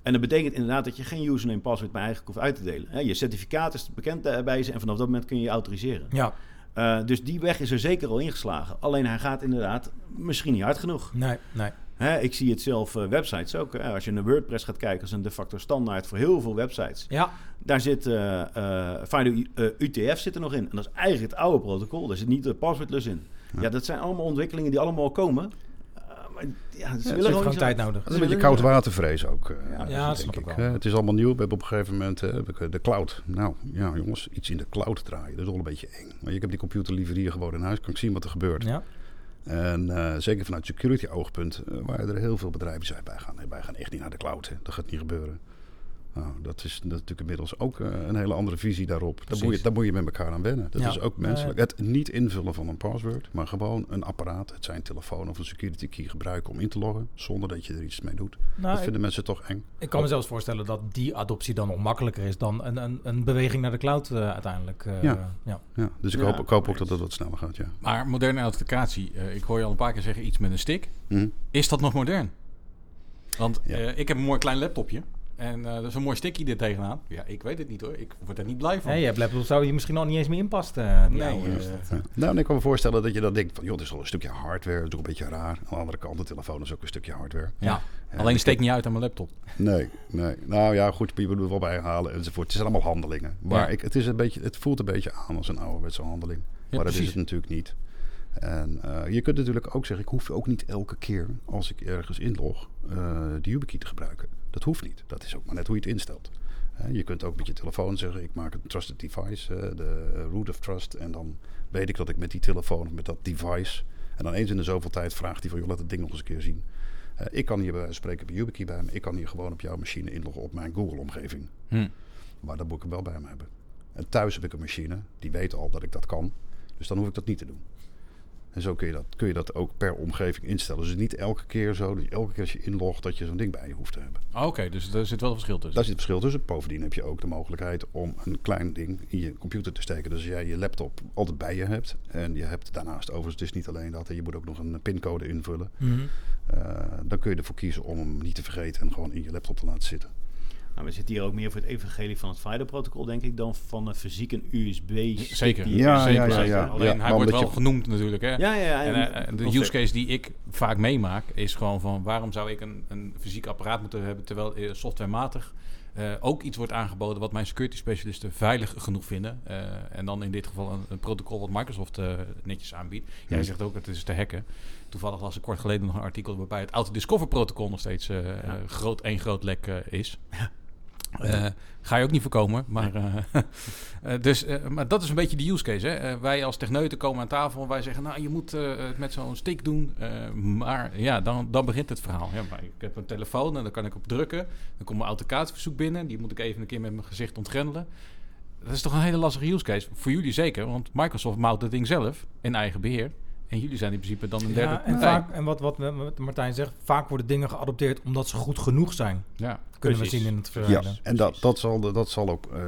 En dat betekent inderdaad dat je geen username en password meer eigenlijk hoeft uit te delen. Je certificaat is bekend bij ze en vanaf dat moment kun je je autoriseren. Ja, Eh, dus die weg is er zeker al ingeslagen. Alleen hij gaat inderdaad misschien niet hard genoeg. nee, nee. Hè, ik zie het zelf, eh, websites ook. Hè. Als je naar WordPress gaat kijken, is een de facto standaard voor heel veel websites. Ja, Daar zit FIDO UTF zit er nog in. En dat is eigenlijk het oude protocol. Daar zit niet de passwordless in. Ja. dat zijn allemaal ontwikkelingen die allemaal komen. Eh, maar ja, ze het willen gewoon tijd nodig. Dat is een beetje koud watervrees ook. eh, Ja, Ja, dat snap ik ik. wel. Het is allemaal nieuw. We hebben op een gegeven moment heb ik, eh, de cloud. Nou ja, jongens, iets in de cloud draaien. Dat is wel een beetje eng. Maar ik heb die computer liever hier gewoon in huis. Kan ik zien wat er gebeurt. Ja, En eh, zeker vanuit security oogpunt, waar er heel veel bedrijven zeggen, wij gaan, nee, wij gaan echt niet naar de cloud. Hè. Dat gaat niet gebeuren. Nou, dat is natuurlijk inmiddels ook eh, een hele andere visie daarop. Daar moet, je, daar moet je met elkaar aan wennen. Dat Ja. is ook menselijk. Het niet invullen van een password, maar gewoon een apparaat, het zijn telefoon of een security key gebruiken om in te loggen, zonder dat je er iets mee doet. nou, dat ik, vinden mensen toch eng. ik kan me zelfs voorstellen dat die adoptie dan nog makkelijker is dan een, een, een beweging naar de cloud eh, uiteindelijk. eh, Ja. ja. Ja, dus ik, Ja, hoop, ik hoop ook dat het wat sneller gaat, ja. Maar moderne authenticatie, ik hoor je al een paar keer zeggen iets met een stick. Mhm. Is dat nog modern? Want Ja. eh, ik heb een mooi klein laptopje. En eh dat is een mooi sticky er tegenaan. Ja, ik weet het niet hoor. Ik word er niet blij van. Je hebt laptop zou je misschien al niet eens meer inpast. eh, Nee, oude. Ja. Nou, en ik kan me voorstellen dat je dan denkt van, joh, dit is wel een stukje hardware, dat is ook een beetje raar. Aan de andere kant, de telefoon is ook een stukje hardware. ja. Ja, Alleen steekt niet uit aan mijn laptop. Nee, nee. Nou ja, goed, je moet er wel bij halen enzovoort. Het zijn allemaal handelingen. Maar Ja. ik, het, is een beetje, het voelt een beetje aan als een ouderwetse handeling. maar dat is het natuurlijk niet. En eh, je kunt natuurlijk ook zeggen, ik hoef ook niet elke keer als ik ergens inlog eh de YubiKey te gebruiken. Dat hoeft niet. Dat is ook maar net hoe je het instelt. Je kunt ook met je telefoon zeggen, ik maak een trusted device, de root of trust. En dan weet ik dat ik met die telefoon of met dat device... En dan eens in de zoveel tijd vraagt hij van, joh, laat het ding nog eens een keer zien. Ik kan hier bij wijze van spreken bij YubiKey bij me. Ik kan hier gewoon op jouw machine inloggen op mijn Google-omgeving. Hm. Maar dan moet ik hem wel bij me hebben. En thuis heb ik een machine, die weet al dat ik dat kan. Dus dan hoef ik dat niet te doen. En zo kun je dat, kun je dat ook per omgeving instellen. Dus niet elke keer zo, dat je elke keer als je inlogt, dat je zo'n ding bij je hoeft te hebben. Ah, Oké, dus er zit wel een verschil tussen. Daar zit het verschil tussen. Bovendien heb je ook de mogelijkheid om een klein ding in je computer te steken. Dus als jij je laptop altijd bij je hebt. En je hebt daarnaast overigens, het is niet alleen dat. Je moet ook nog een pincode invullen. Mhm. eh, dan kun je ervoor kiezen om hem niet te vergeten en gewoon in je laptop te laten zitten. Nou, we zitten hier ook meer voor het evangelie van het FIDO-protocol, denk ik, dan van een fysiek een USB. Zeker. Ja, zeker, ja, ja, ja. Alleen Ja, hij wordt wel je- genoemd natuurlijk. Hè? Ja, ja, ja. En, eh, de use case die ik vaak meemaak is gewoon van waarom zou ik een, een fysiek apparaat moeten hebben terwijl eh, softwarematig eh, ook iets wordt aangeboden wat mijn security specialisten veilig genoeg vinden. Eh, en dan in dit geval een, een protocol wat Microsoft eh, netjes aanbiedt. Jij Ja. zegt ook het is te hacken. Toevallig las ik kort geleden nog een artikel waarbij het Auto-Discover protocol nog steeds eh, eh, groot, één groot lek is. Eh, ga je ook niet voorkomen. Maar, eh, eh, dus, maar dat is een beetje de use case. Hè? Wij als techneuten komen aan tafel en wij zeggen... nou, je moet het met zo'n stick doen. Maar ja, dan, dan begint het verhaal. Ja, maar ik heb een telefoon en daar kan ik op drukken. Dan komt mijn authenticatieverzoek binnen. Die moet ik even een keer met mijn gezicht ontgrendelen. Dat is toch een hele lastige use case. Voor jullie zeker, want Microsoft mouwt het ding zelf in eigen beheer. En jullie zijn in principe dan een derde Ja, en, vaak, en wat, wat, wat Martijn zegt, vaak worden dingen geadopteerd omdat ze goed genoeg zijn. Ja. Kunnen Precies. we zien in het Ja, verleden. en dat, dat, zal, de- dat zal ook eh,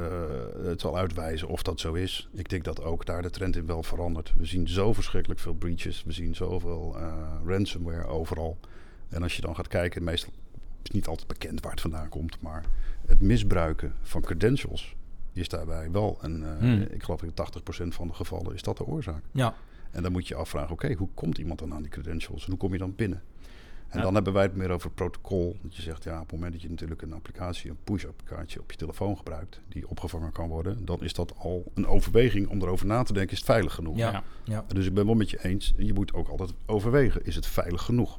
het zal uitwijzen of dat zo is. Ik denk dat ook daar de trend in wel verandert. We zien zo verschrikkelijk veel breaches. We zien zoveel eh, ransomware overal. En als je dan gaat kijken, meestal is het niet altijd bekend waar het vandaan komt. Maar het misbruiken van credentials is daarbij wel een... eh, Hmm. Ik geloof in 80% van de gevallen is dat de oorzaak. Ja, En dan moet je afvragen, oké, hoe komt iemand dan aan die credentials? En hoe kom je dan binnen? En Ja. dan hebben wij het meer over het protocol. Dat je zegt, ja, op het moment dat je natuurlijk een applicatie, een push-applicatie op je telefoon gebruikt, die opgevangen kan worden, dan is dat al een overweging om erover na te denken, is het veilig genoeg? ja, Ja. ja. Dus ik ben wel met je eens, je moet ook altijd overwegen, is het veilig genoeg?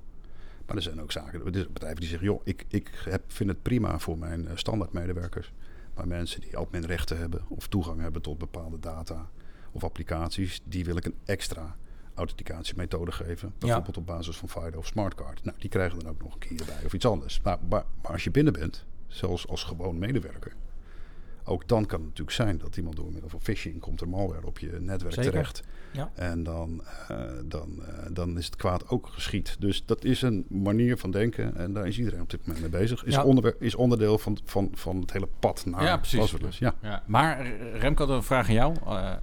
Maar er zijn ook zaken, er zijn bedrijven die zeggen, joh, ik, ik heb, vind het prima voor mijn eh, standaard medewerkers. Maar mensen die adminrechten hebben of toegang hebben tot bepaalde data of applicaties, die wil ik een extra authenticatiemethode geven. Bijvoorbeeld op basis van FIDO of Smartcard. Nou, die krijgen dan ook nog een keer erbij of iets anders. Maar, maar, maar als je binnen bent, zelfs als gewoon medewerker, ook dan kan het natuurlijk zijn dat iemand door middel van phishing komt er malware op je netwerk Zeker. terecht. Ja. En dan, eh, dan, eh, dan is het kwaad ook geschied. Dus dat is een manier van denken en daar is iedereen op dit moment mee bezig. Is, Ja. is onderdeel van, van, van het hele pad naar Ja, precies. Ja. Ja, maar Remco, had een vraag aan jou. Eh,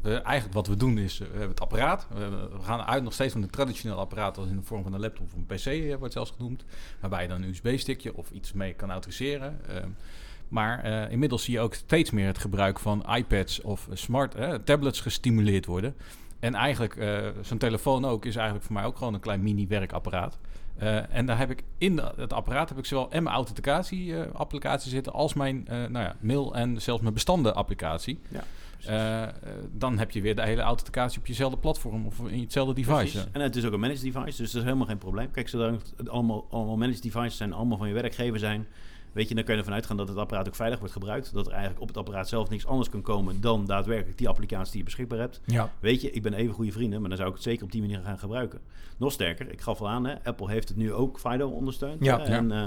we, eigenlijk wat we doen is, we hebben het apparaat. We, gaan uit nog steeds van het traditionele apparaat als in de vorm van een laptop of een pc wordt zelfs genoemd. Waarbij je dan een USB-stickje of iets mee kan autoriseren. Maar eh, inmiddels zie je ook steeds meer het gebruik van iPads of smart eh, tablets gestimuleerd worden. En eigenlijk, eh, zo'n telefoon ook, is eigenlijk voor mij ook gewoon een klein mini-werkapparaat. En daar heb ik in de- het apparaat heb ik zowel en mijn authenticatie-applicatie zitten als mijn nou ja, mail en zelfs mijn bestanden-applicatie. Ja, dan heb je weer de hele authenticatie op jezelfde platform of in hetzelfde device. En het is ook een managed device, dus dat is helemaal geen probleem. Kijk, zolang het allemaal, allemaal managed devices zijn, allemaal van je werkgever zijn, weet je, dan kun je ervan uitgaan dat het apparaat ook veilig wordt gebruikt. Dat er eigenlijk op het apparaat zelf niks anders kan komen dan daadwerkelijk die applicatie die je beschikbaar hebt. Ja. Weet je, ik ben even goede vrienden, maar dan zou ik het zeker op die manier gaan gebruiken. Nog sterker, ik gaf al aan, hè, Apple heeft het nu ook FIDO ondersteund. Ja. hè, en, eh,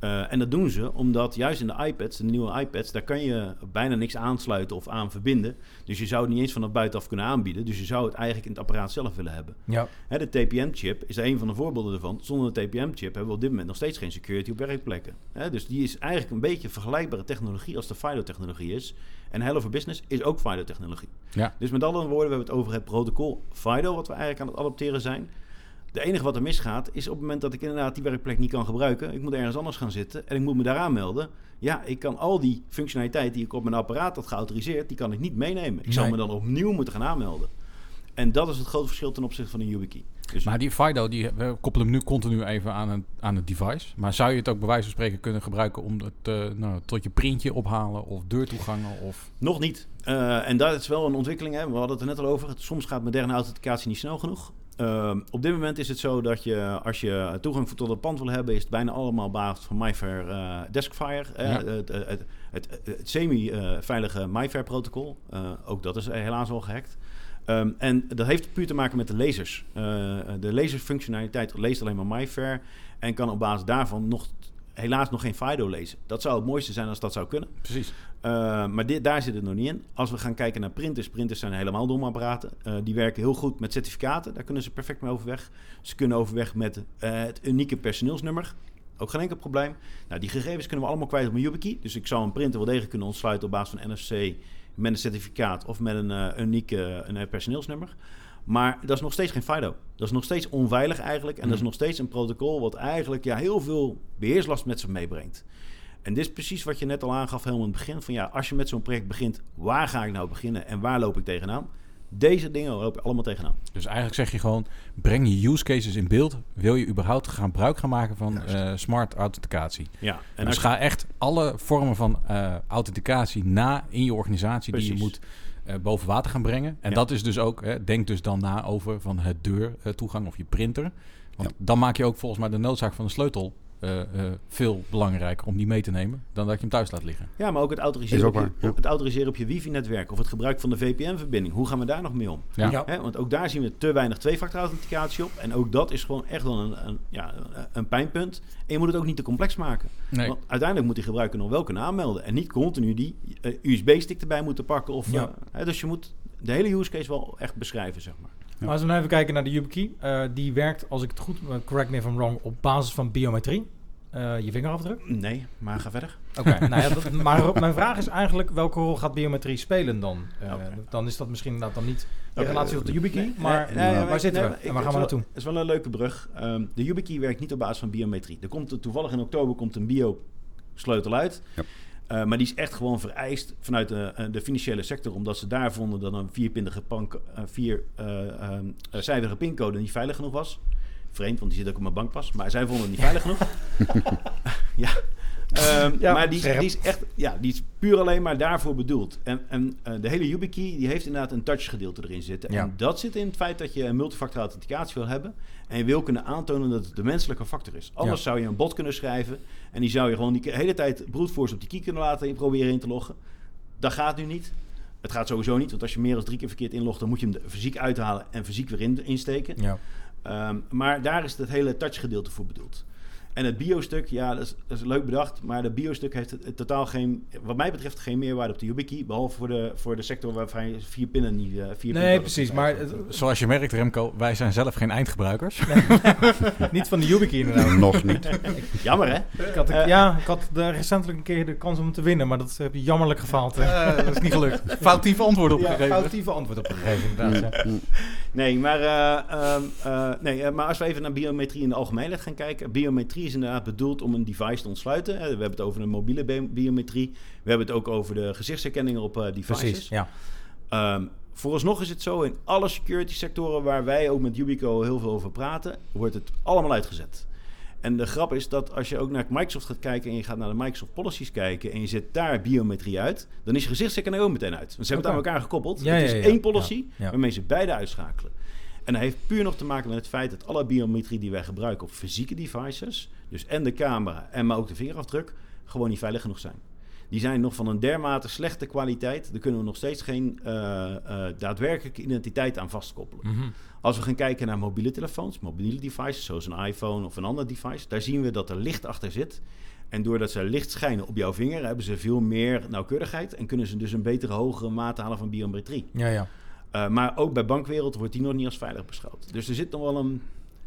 eh, en dat doen ze omdat juist in de iPads, de nieuwe iPads, daar kan je bijna niks aansluiten of aan verbinden. Dus je zou het niet eens vanaf buitenaf kunnen aanbieden. Dus je zou het eigenlijk in het apparaat zelf willen hebben. Ja. Hè, de TPM-chip is er een van de voorbeelden ervan. Zonder de TPM-chip hebben we op dit moment nog steeds geen security op werkplekken. Hè, dus die is eigenlijk een beetje vergelijkbare technologie als de FIDO-technologie is. En Hello for Business is ook FIDO-technologie. Ja. Dus met andere woorden, we hebben het over het protocol FIDO, wat we eigenlijk aan het adopteren zijn. De enige wat er misgaat, is op het moment dat ik inderdaad die werkplek niet kan gebruiken. Ik moet ergens anders gaan zitten en ik moet me daar aanmelden. Ja, ik kan al die functionaliteit die ik op mijn apparaat had geautoriseerd, die kan ik niet meenemen. Ik zou Nee. me dan opnieuw moeten gaan aanmelden. En dat is het grote verschil ten opzichte van een YubiKey. Dus Maar die FIDO, die, we koppelen hem nu continu even aan, een, aan het device. Maar zou je het ook bij wijze van spreken kunnen gebruiken om het eh, nou, tot je printje ophalen of deurtoegangen? Of... Nog niet. Eh, en dat is wel een ontwikkeling. Hè. We hadden het er net al over. Soms gaat moderne authenticatie niet snel genoeg. Eh, op dit moment is het zo dat je, als je toegang tot het pand wil hebben, is het bijna allemaal op basis van MyFair eh Deskfire. Ja. Het, het, het semi-veilige MyFair-protocol. Eh, ook dat is helaas al gehackt. Ehm, en dat heeft puur te maken met de lasers. Eh, de laserfunctionaliteit leest alleen maar MyFair en kan op basis daarvan nog helaas nog geen FIDO lezen. Dat zou het mooiste zijn als dat zou kunnen. Precies. Uh, maar dit, daar zit het nog niet in. Als we gaan kijken naar printers, printers zijn helemaal domme apparaten. Uh, die werken heel goed met certificaten. Daar kunnen ze perfect mee overweg. Ze kunnen overweg met uh, het unieke personeelsnummer. Ook geen enkel probleem. Nou, die gegevens kunnen we allemaal kwijt op een YubiKey. Dus ik zou een printer wel degelijk kunnen ontsluiten op basis van NFC met een certificaat of met een unieke een personeelsnummer. Maar dat is nog steeds geen FIDO. Dat is nog steeds onveilig eigenlijk. En mm. dat is nog steeds een protocol wat eigenlijk ja, heel veel beheerslast met zich meebrengt. En dit is precies wat je net al aangaf helemaal in het begin. Van ja, als je met zo'n project begint, waar ga ik nou beginnen en waar loop ik tegenaan? Deze dingen loop je allemaal tegenaan. Dus eigenlijk zeg je gewoon, breng je use cases in beeld. Wil je überhaupt gaan gebruik gaan maken van uh, smart authenticatie? Ja. En dus ga echt alle vormen van uh, authenticatie na in je organisatie Precies. die je moet boven water gaan brengen. En Ja. dat is dus ook, hè, denk dus dan na over van het deurtoegang of je printer. Want Ja. dan maak je ook volgens mij de noodzaak van de sleutel uh, uh, veel belangrijker om die mee te nemen dan dat je hem thuis laat liggen. Ja, maar ook het Is autoriseren, ook op, je, ja. het autoriseren op je wifi-netwerk of het gebruik van de VPN-verbinding. Hoe gaan we daar nog mee om? Ja. Ja. Hè, want ook daar zien we te weinig twee-factor-authenticatie op. En ook dat is gewoon echt wel een, een, ja, een pijnpunt. En je moet het ook niet te complex maken. Nee. Want uiteindelijk moet die gebruiker nog wel kunnen aanmelden. En niet continu die eh, USB-stick erbij moeten pakken. Of, Ja. eh, hè, dus je moet de hele use case wel echt beschrijven, zeg maar. Ja. Maar als we nou even kijken naar de YubiKey. eh die werkt, als ik het goed... eh, correct me if I'm wrong, op basis van biometrie. Eh, je vingerafdruk. Nee, maar ga verder. Oké, nou ja, maar mijn vraag is eigenlijk... welke rol gaat biometrie spelen dan? Eh. Dan is dat misschien inderdaad dan niet in relatie tot de YubiKey. Nee, maar nee, nee, waar zitten nee, we? En waar gaan we wel- naartoe? Het is wel een leuke brug. Ehm, de YubiKey werkt niet op basis van biometrie. Er komt er toevallig in oktober komt een bio-sleutel uit. Ja. Eh, maar die is echt gewoon vereist vanuit de, eh, de financiële sector. Omdat ze daar vonden dat een vierpindige pank, eh, vier eh, eh, cijferige pincode niet veilig genoeg was. Vreemd, want die zit ook op mijn bankpas. Maar zij vonden het niet veilig genoeg. ja. Ehm, Ja, maar die, die is echt, ja, die is puur alleen maar daarvoor bedoeld. En, en eh, de hele YubiKey die heeft inderdaad een touch gedeelte erin zitten. Ja. En dat zit in het feit dat je een multifactor authenticatie wil hebben. En je wil kunnen aantonen dat het de menselijke factor is. Anders Ja. zou je een bot kunnen schrijven. En die zou je gewoon die hele tijd brute force op die key kunnen laten proberen in te loggen. Dat gaat nu niet. Het gaat sowieso niet, want als je meer dan drie keer verkeerd inlogt, dan moet je hem er fysiek uithalen en fysiek weer in, insteken. Ja. Ehm, maar daar is het hele touch gedeelte voor bedoeld. En het biostuk, ja, dat is, dat is leuk bedacht. Maar het biostuk heeft het, het totaal geen, wat mij betreft, geen meerwaarde op de YubiKey. Behalve voor de, voor de sector waarvan je vier pinnen niet... eh, vier Nee, pinnen precies. Maar het- Zoals je merkt, Remco, wij zijn zelf geen eindgebruikers. niet van de YubiKey inderdaad. Nog niet. Jammer, hè? Ik had, Eh. ja, ik had de, recentelijk een keer de kans om te winnen, maar dat heb je jammerlijk gefaald. hè. Eh, dat is niet gelukt. Foutief antwoord Ja, opgegeven. foutieve antwoord op gegeven, inderdaad. ja. Nee, maar, eh, ehm, eh, nee, eh, maar als we even naar biometrie in de algemeenheid gaan kijken. Biometrie is inderdaad bedoeld om een device te ontsluiten. We hebben het over een mobiele bi- biometrie. We hebben het ook over de gezichtsherkenning op devices. Precies, ja. Ehm, vooralsnog is het zo, in alle security sectoren waar wij ook met Yubico heel veel over praten, wordt het allemaal uitgezet. En de grap is dat als je ook naar Microsoft gaat kijken en je gaat naar de Microsoft policies kijken en je zet daar biometrie uit, dan is je gezichtsherkenning ook meteen uit. Want ze hebben het aan elkaar gekoppeld. Ja, het is ja. één policy waarmee ze beide uitschakelen. En dat heeft puur nog te maken met het feit dat alle biometrie die wij gebruiken op fysieke devices, dus en de camera en maar ook de vingerafdruk, gewoon niet veilig genoeg zijn. Die zijn nog van een dermate slechte kwaliteit. Daar kunnen we nog steeds geen eh, daadwerkelijke identiteit aan vastkoppelen. Mhm. Als we gaan kijken naar mobiele telefoons, mobiele devices, zoals een iPhone of een ander device, daar zien we dat er licht achter zit. En doordat ze licht schijnen op jouw vinger, hebben ze veel meer nauwkeurigheid en kunnen ze dus een betere, hogere mate halen van biometrie. Ja, ja. Eh, maar ook bij bankwereld wordt die nog niet als veilig beschouwd. Dus er zit nog wel een.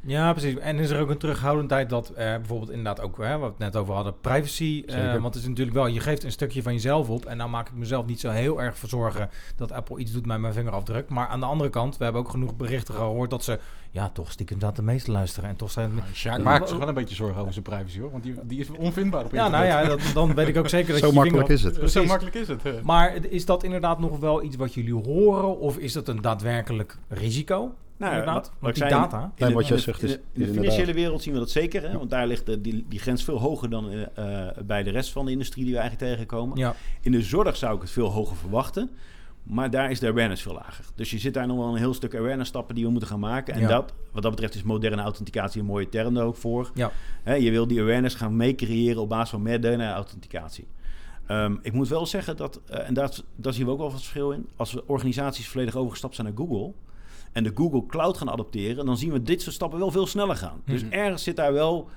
Ja, precies. En is er ook een terughoudendheid dat eh, bijvoorbeeld inderdaad ook, hè, wat we het net over hadden, privacy. eh, want het is natuurlijk wel, je geeft een stukje van jezelf op. En nou maak ik mezelf niet zo heel erg voor zorgen dat Apple iets doet met mijn vingerafdruk. Maar aan de andere kant, we hebben ook genoeg berichten gehoord dat ze, ja, toch stiekem dat de meeste luisteren. En toch zijn Sjaak maakt zich wel een beetje zorgen over zijn privacy hoor. Want die, die is onvindbaar op Ja, internet. nou ja, dat, dan weet ik ook zeker dat Zo je makkelijk is het. Precies. Zo makkelijk is het. Maar is dat inderdaad nog wel iets wat jullie horen? Of is dat een daadwerkelijk risico? Nou, inderdaad. wat- wat Want ik die zei, data. In de- wat jij zegt is- in de, is in de inderdaad. financiële wereld zien we dat zeker. Hè? Want daar ligt de, die, die grens veel hoger dan eh, eh, bij de rest van de industrie die we eigenlijk tegenkomen. Ja, In de zorg zou ik het veel hoger verwachten. Maar daar is de awareness veel lager. Dus je zit daar nog wel een heel stuk awareness stappen die we moeten gaan maken. En Ja. dat, wat dat betreft is moderne authenticatie een mooie term daar ook voor. ja. Hè, je wil die awareness gaan meecreëren op basis van moderne authenticatie. Ehm, ik moet wel zeggen dat, eh, en daar, daar zien we ook wel wat verschil in. Als we organisaties volledig overgestapt zijn naar Google en de Google Cloud gaan adopteren, dan zien we dit soort stappen wel veel sneller gaan. Dus Mhm. ergens zit daar wel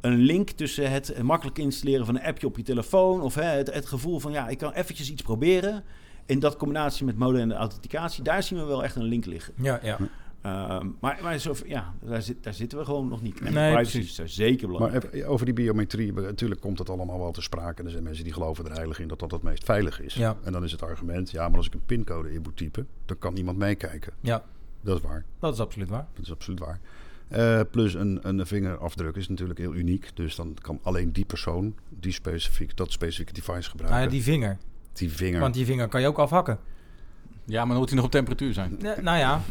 een link tussen het makkelijk installeren van een appje op je telefoon of hè, het, het gevoel van ja, ik kan eventjes iets proberen. In dat combinatie met moderne authenticatie, daar zien we wel echt een link liggen. Ja, ja. Ehm, maar maar zo, ja, daar, zit, daar zitten we gewoon nog niet. En Nee, privacy precies. is daar zeker Maar belangrijk. even over die biometrie, natuurlijk komt het allemaal wel te sprake. Er zijn mensen die geloven er heilig in dat dat het meest veilig is. Ja. En dan is het argument, ja, maar als ik een pincode in moet typen, dan kan niemand meekijken. ja, Dat is waar. dat is absoluut waar. Dat is absoluut waar. Eh, plus een, een vingerafdruk is natuurlijk heel uniek. Dus dan kan alleen die persoon die specifiek, dat specifieke device gebruiken. Nou ja, die vinger. die vinger. Want die vinger kan je ook afhakken. Ja, maar dan moet hij nog op temperatuur zijn. Ja, nou ja,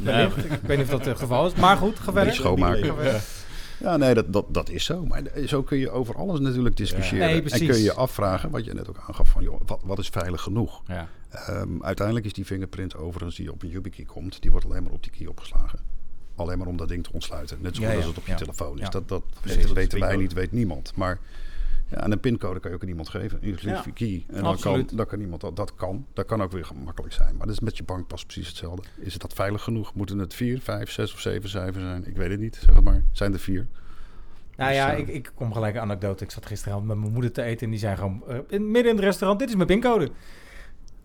ik weet niet of dat het geval is. Maar goed, ga verder. schoonmaken. Ja, nee, dat, dat, dat is zo. Maar zo kun je over alles natuurlijk discussiëren. Nee, en kun je je afvragen, wat je net ook aangaf, van joh, wat, wat is veilig genoeg? Ja. Ehm, uiteindelijk is die fingerprint overigens die op een YubiKey komt, die wordt alleen maar op die key opgeslagen. Alleen maar om dat ding te ontsluiten. Net zoals Ja, ja, als het op je ja. telefoon is. Dat, dat Precies, weten, dat is weten wij niet, weet niemand. Maar ja, en een pincode kan je ook aan iemand geven, inclusief je key. En dan kan, dan kan iemand dat, dat kan. Dat kan ook weer gemakkelijk zijn. Maar dat is met je bankpas precies hetzelfde. Is het dat veilig genoeg? Moeten het vier, vijf, zes of zeven cijfers zijn? Ik weet het niet, zeg het maar. Zijn er vier? Nou ja, Dus, ik, ik kom gelijk een anekdote. Ik zat gisteravond met mijn moeder te eten en die zei gewoon eh, midden in het restaurant, dit is mijn pincode.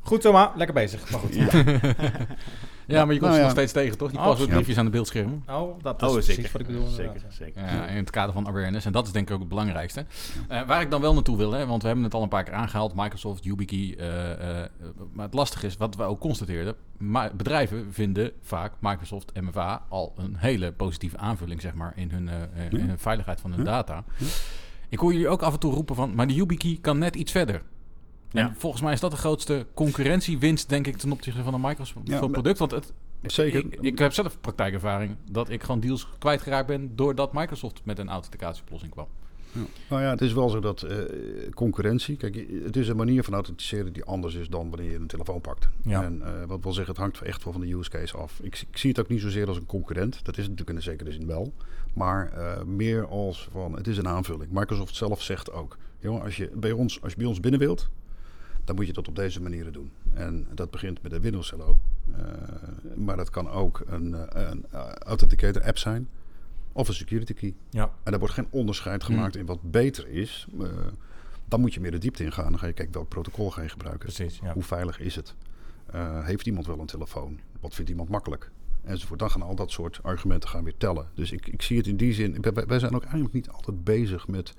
Goed zo maar, lekker bezig. Maar goed. Ja, maar je komt Nou ze ja. nog steeds tegen, toch? Die Absoluut. paswoordbriefjes aan de beeldschermen. Oh, dat is Oh, precies zeker. wat ik bedoel. Zeker, zeker. Ja, in het kader van awareness. En dat is denk ik ook het belangrijkste. Eh, waar ik dan wel naartoe wil, hè, want we hebben het al een paar keer aangehaald. Microsoft, YubiKey. eh, eh, maar het lastige is, wat we ook constateerden. ma- bedrijven vinden vaak Microsoft MFA al een hele positieve aanvulling, zeg maar, in hun, eh, eh, in hun veiligheid van hun Ja. data. Ik hoor jullie ook af en toe roepen van, maar de YubiKey kan net iets verder. En Ja. volgens mij is dat de grootste concurrentiewinst, denk ik, ten opzichte van een Microsoft Ja, maar- product. Want het, Zeker. ik, ik heb zelf praktijkervaring dat ik gewoon deals kwijtgeraakt ben doordat Microsoft met een authenticatieoplossing kwam. Nou ja, het is wel zo dat eh, concurrentie. Kijk, het is een manier van authenticeren die anders is dan wanneer je een telefoon pakt. Ja. En eh, wat wil zeggen, het hangt echt wel van de use case af. Ik, ik zie het ook niet zozeer als een concurrent. Dat is het natuurlijk in een zekere zin wel. Maar eh, meer als van, het is een aanvulling. Microsoft zelf zegt ook, jongen, als je bij ons, als je bij ons binnen wilt, dan moet je dat op deze manieren doen. En dat begint met een Windows Hello. Eh, maar dat kan ook een, eh, een eh, authenticator app zijn. of een security key. Ja. En daar wordt geen onderscheid gemaakt in wat beter is. Dan moet je meer de diepte ingaan. Dan ga je kijken welk protocol ga je gebruiken. Precies, ja. Hoe veilig is het? Heeft iemand wel een telefoon? Wat vindt iemand makkelijk? Enzovoort. Dan gaan al dat soort argumenten gaan weer tellen. Dus ik, ik zie het in die zin. Wij zijn ook eigenlijk niet altijd bezig met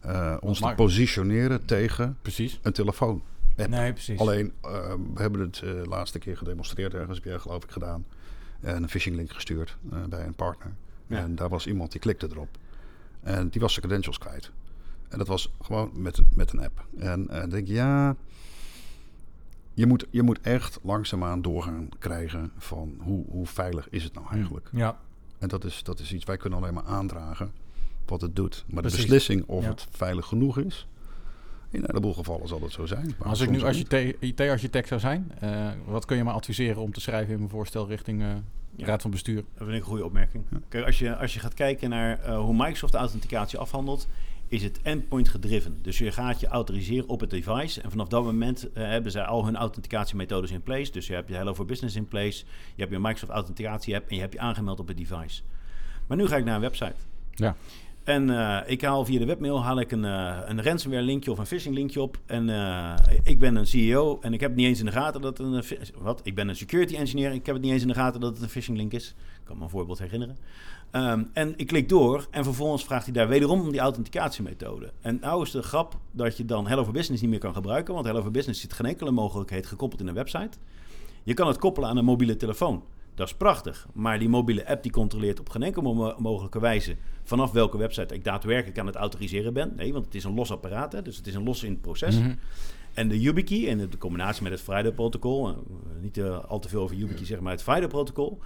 eh, ons te positioneren tegen Precies. een telefoon. Nee, precies. Alleen, eh, we hebben het eh laatste keer gedemonstreerd ergens, heb jij geloof ik gedaan. En een phishing link gestuurd bij een partner. Ja. En daar was iemand die klikte erop. En die was zijn credentials kwijt. En dat was gewoon met, een- met een app. En dan denk ik, ja, je moet, je moet echt langzaamaan doorgaan krijgen van hoe, hoe veilig is het nou eigenlijk. Ja, En dat is, dat is iets, wij kunnen alleen maar aandragen wat het doet. Maar de beslissing of Ja. het veilig genoeg is, in een heleboel gevallen zal het zo zijn. Maar Als ik nu IT-architect zou zijn, eh, wat kun je me adviseren om te schrijven in mijn voorstel richting eh, Ja. Raad van Bestuur? Dat vind ik een goede opmerking. Kijk, als je, als je gaat kijken naar eh, hoe Microsoft de authenticatie afhandelt, is het endpoint gedriven. Dus je gaat je autoriseren op het device. En vanaf dat moment hebben zij al hun authenticatiemethodes in place. Dus je hebt je Hello for Business in place. Je hebt je Microsoft authenticatie app en je hebt je aangemeld op het device. Maar nu ga ik naar een website. Ja. En eh, ik haal via de webmail haal ik een, eh, een ransomware linkje of een phishing linkje op. En eh, ik ben een CEO en ik heb niet eens in de gaten dat een... Wat? Ik ben een security engineer. Ik heb het niet eens in de gaten dat het een phishing link is. Ik kan me een voorbeeld herinneren. Ehm, en ik klik door en vervolgens vraagt hij daar wederom om die authenticatiemethode. En nou is de grap dat je dan Hello for Business niet meer kan gebruiken. Want Hello for Business zit geen enkele mogelijkheid gekoppeld in een website. Je kan het koppelen aan een mobiele telefoon. Dat is prachtig. Maar die mobiele app die controleert op geen enkele mo- mogelijke wijze vanaf welke website ik daadwerkelijk aan het autoriseren ben. Nee, want het is een los apparaat, hè, dus het is een los in het proces. Mhm. En de YubiKey en de combinatie met het FIDO-protocol, eh, niet eh, al te veel over YubiKey zeggen, maar het FIDO-protocol,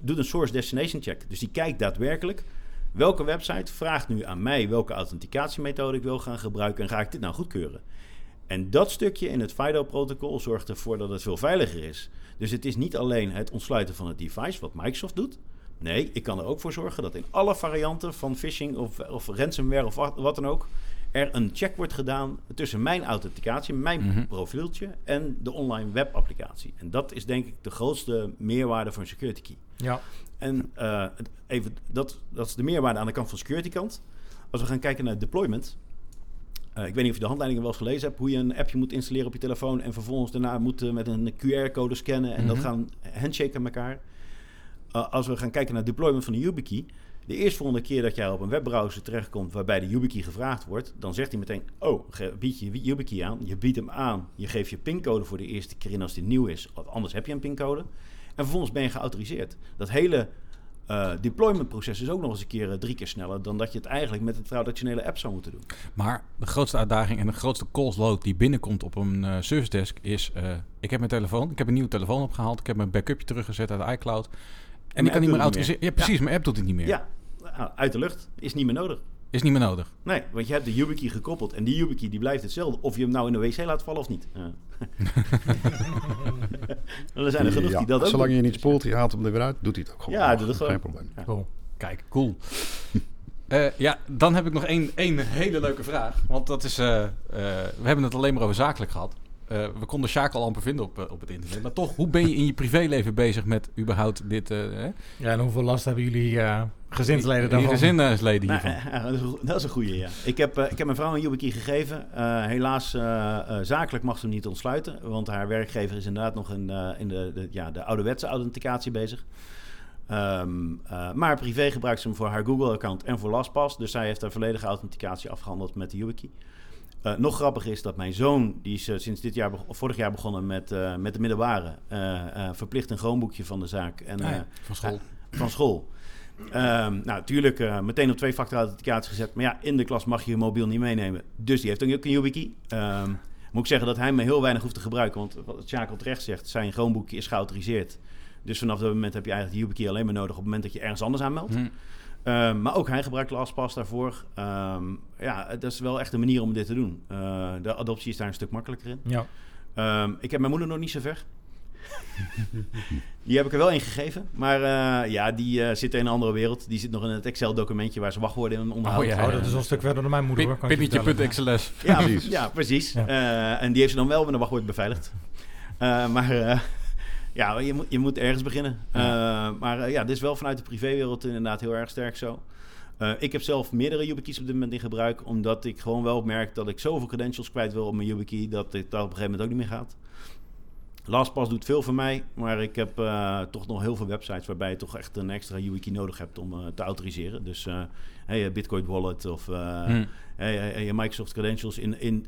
doet een source destination check. Dus die kijkt daadwerkelijk welke website vraagt nu aan mij welke authenticatiemethode ik wil gaan gebruiken en ga ik dit nou goedkeuren. En dat stukje in het FIDO-protocol zorgt ervoor dat het veel veiliger is. Dus het is niet alleen het ontsluiten van het device, wat Microsoft doet. Nee, ik kan er ook voor zorgen dat in alle varianten van phishing of, of ransomware of wat, dan ook... er een check wordt gedaan tussen mijn authenticatie, mijn Mhm. profieltje... en de online webapplicatie. En dat is denk ik de grootste meerwaarde een security key. ja. En eh, even, dat, dat is de meerwaarde aan de kant van security kant. Als we gaan kijken naar deployment. Eh, ik weet niet of je de handleidingen wel eens gelezen hebt. Hoe je een appje moet installeren op je telefoon. En vervolgens daarna moet met een QR-code scannen. En dat Mhm. gaan handshaken met elkaar. Eh, als we gaan kijken naar deployment van de YubiKey. De eerstvolgende keer dat jij op een webbrowser terechtkomt waarbij de YubiKey gevraagd wordt, dan zegt hij meteen: Oh, bied je YubiKey aan. Je biedt hem aan. Je geeft je pincode voor de eerste keer in als die nieuw is. Of anders heb je een pincode. En vervolgens ben je geautoriseerd. Dat hele eh deployment-proces is ook nog eens een keer eh, drie keer sneller dan dat je het eigenlijk met een traditionele app zou moeten doen. Maar de grootste uitdaging en de grootste calls load die binnenkomt op een eh, service desk is... ik heb mijn telefoon, ik heb een nieuwe telefoon opgehaald... ik heb mijn backupje teruggezet uit iCloud... En ik kan niet meer autoriseren. Ja, precies. Mijn app doet het niet meer. Ja, nou, uit de lucht is niet meer nodig. Is niet meer nodig. Nee, want je hebt de YubiKey gekoppeld en die YubiKey die blijft hetzelfde. Of je hem nou in de wc laat vallen of niet. Ja. er zijn er genoeg Ja, die dat ook Zolang doen. je niet spoelt, je haalt hem er weer uit, doet hij het ook gewoon. Ja, doet het gewoon. Geen probleem. Ja. Cool. Kijk, cool. Eh, ja, dan heb ik nog één, één hele leuke vraag. Want dat is... eh, eh, we hebben het alleen maar over zakelijk gehad. Eh, we konden Sjaak al amper vinden op, op het internet. Maar toch, hoe ben je in je privéleven bezig met überhaupt dit... eh, hè? Ja, en hoeveel last hebben jullie eh gezinsleden daarvan? gezinsleden hiervan. dat is een goe- dat is een goeie, ja. Ik heb, eh, ik heb mijn vrouw een YubiKey gegeven. Eh, helaas, eh, zakelijk mag ze hem niet ontsluiten. Want haar werkgever is inderdaad nog in, eh, in de, de, ja, de ouderwetse authenticatie bezig. Ehm, eh, maar privé gebruikt ze hem voor haar Google-account en voor LastPass. Dus zij heeft haar volledige authenticatie afgehandeld met de YubiKey. Eh, nog grappig is dat mijn zoon, die is sinds dit jaar, of vorig jaar begonnen met, eh, met de middelbare, eh, eh, verplicht een groenboekje van de zaak. En, Ah ja, eh, Van school. van school. Ehm, nou, natuurlijk uh, meteen op twee-factor authenticatie gezet. Maar ja, in de klas mag je je mobiel niet meenemen. Dus die heeft ook een YubiKey. Ehm moet ik zeggen dat hij me heel weinig hoeft te gebruiken. Want wat Sjaak al terecht zegt, zijn Chromebookje is geautoriseerd. Dus vanaf dat moment heb je eigenlijk de YubiKey alleen maar nodig... op het moment dat je ergens anders aanmeldt. Hm. Ehm, maar ook hij gebruikt LastPass daarvoor. Ja, dat is wel echt een manier om dit te doen. Eh, de adoptie is daar een stuk makkelijker in. Ja. Ik heb mijn moeder nog niet zo ver. die heb ik er wel in gegeven. Maar eh, ja, die eh, zit in een andere wereld. Die zit nog in het Excel-documentje waar ze wachtwoorden in onderhoudt. Oh, ja, Oh, dat is al een stuk verder dan mijn moeder. Pinnetje.xls. Ja, Precies. Ja, precies. Ja. Eh, en die heeft ze dan wel met een wachtwoord beveiligd. Eh, maar eh, Ja, je moet, je moet ergens beginnen. Eh, maar eh, ja, dit is wel vanuit de privéwereld inderdaad heel erg sterk zo. Eh, ik heb zelf meerdere YubiKeys op dit moment in gebruik, omdat ik gewoon wel merk dat ik zoveel credentials kwijt wil op mijn YubiKey, dat het dat op een gegeven moment ook niet meer gaat. LastPass doet veel voor mij, maar ik heb eh, toch nog heel veel websites waarbij je toch echt een extra YubiKey nodig hebt om eh, te autoriseren. Dus eh, hey, Bitcoin Wallet of eh, Hm. hey, hey, hey, Microsoft credentials in, in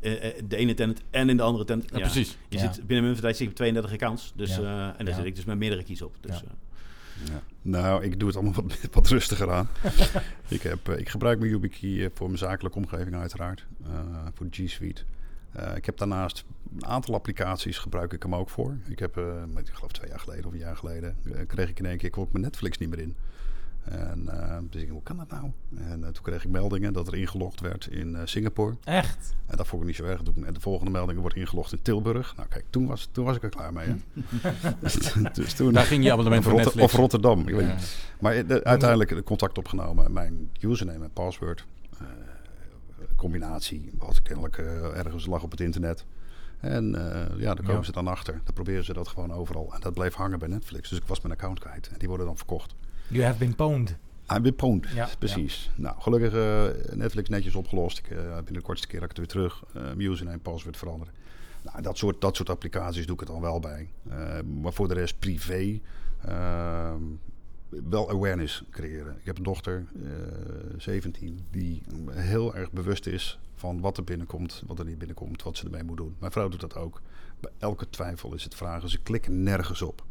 de ene tenant en in de andere tenant. Ja, precies. Je Ja. zit binnen mijn tijd zit ik op 32 accounts, dus, Ja. eh, en daar Ja. zit ik dus met meerdere keys op. Dus, Ja. eh, Ja. Nou, ik doe het allemaal wat, wat rustiger aan. ik, heb, ik gebruik mijn YubiKey voor mijn zakelijke omgeving uiteraard. eh, voor G Suite. Eh, ik heb daarnaast een aantal applicaties gebruik ik hem ook voor. Ik heb, eh, ik geloof twee jaar geleden of een jaar geleden, eh, kreeg ik in één keer, ik kon mijn Netflix niet meer in. En dus ik hoe kan dat nou? En toen kreeg ik meldingen dat er ingelogd werd in Singapore. Echt? En dat vond ik niet zo erg. Toen- En de volgende melding wordt ingelogd in Tilburg. Nou kijk, toen was, toen was ik er klaar mee. Hè? dus, dus toen, Daar ging je abonnement voor Rotter- Netflix. of Rotterdam. Ik weet Ja. niet. Maar de- uiteindelijk de contact opgenomen. Mijn username en password. Combinatie. Wat kennelijk eh, ergens lag op het internet. En eh, ja, daar komen Ja. ze dan achter. Dan proberen ze dat gewoon overal. En dat bleef hangen bij Netflix. Dus ik was mijn account kwijt. En die worden dan verkocht. You have been pwned. I've been pwned. Ja, Precies. Nou, gelukkig eh, Netflix netjes opgelost. Ik, eh, binnen de kortste keer dat ik het weer terug. username en password veranderen. Nou, dat soort, dat soort applicaties doe ik het dan wel bij. Maar voor de rest privé. Wel awareness creëren. Ik heb een dochter, eh 17, die heel erg bewust is van wat er binnenkomt, wat er niet binnenkomt, wat ze ermee moet doen. Mijn vrouw doet dat ook. Bij elke twijfel is het vragen. Ze klikken nergens op.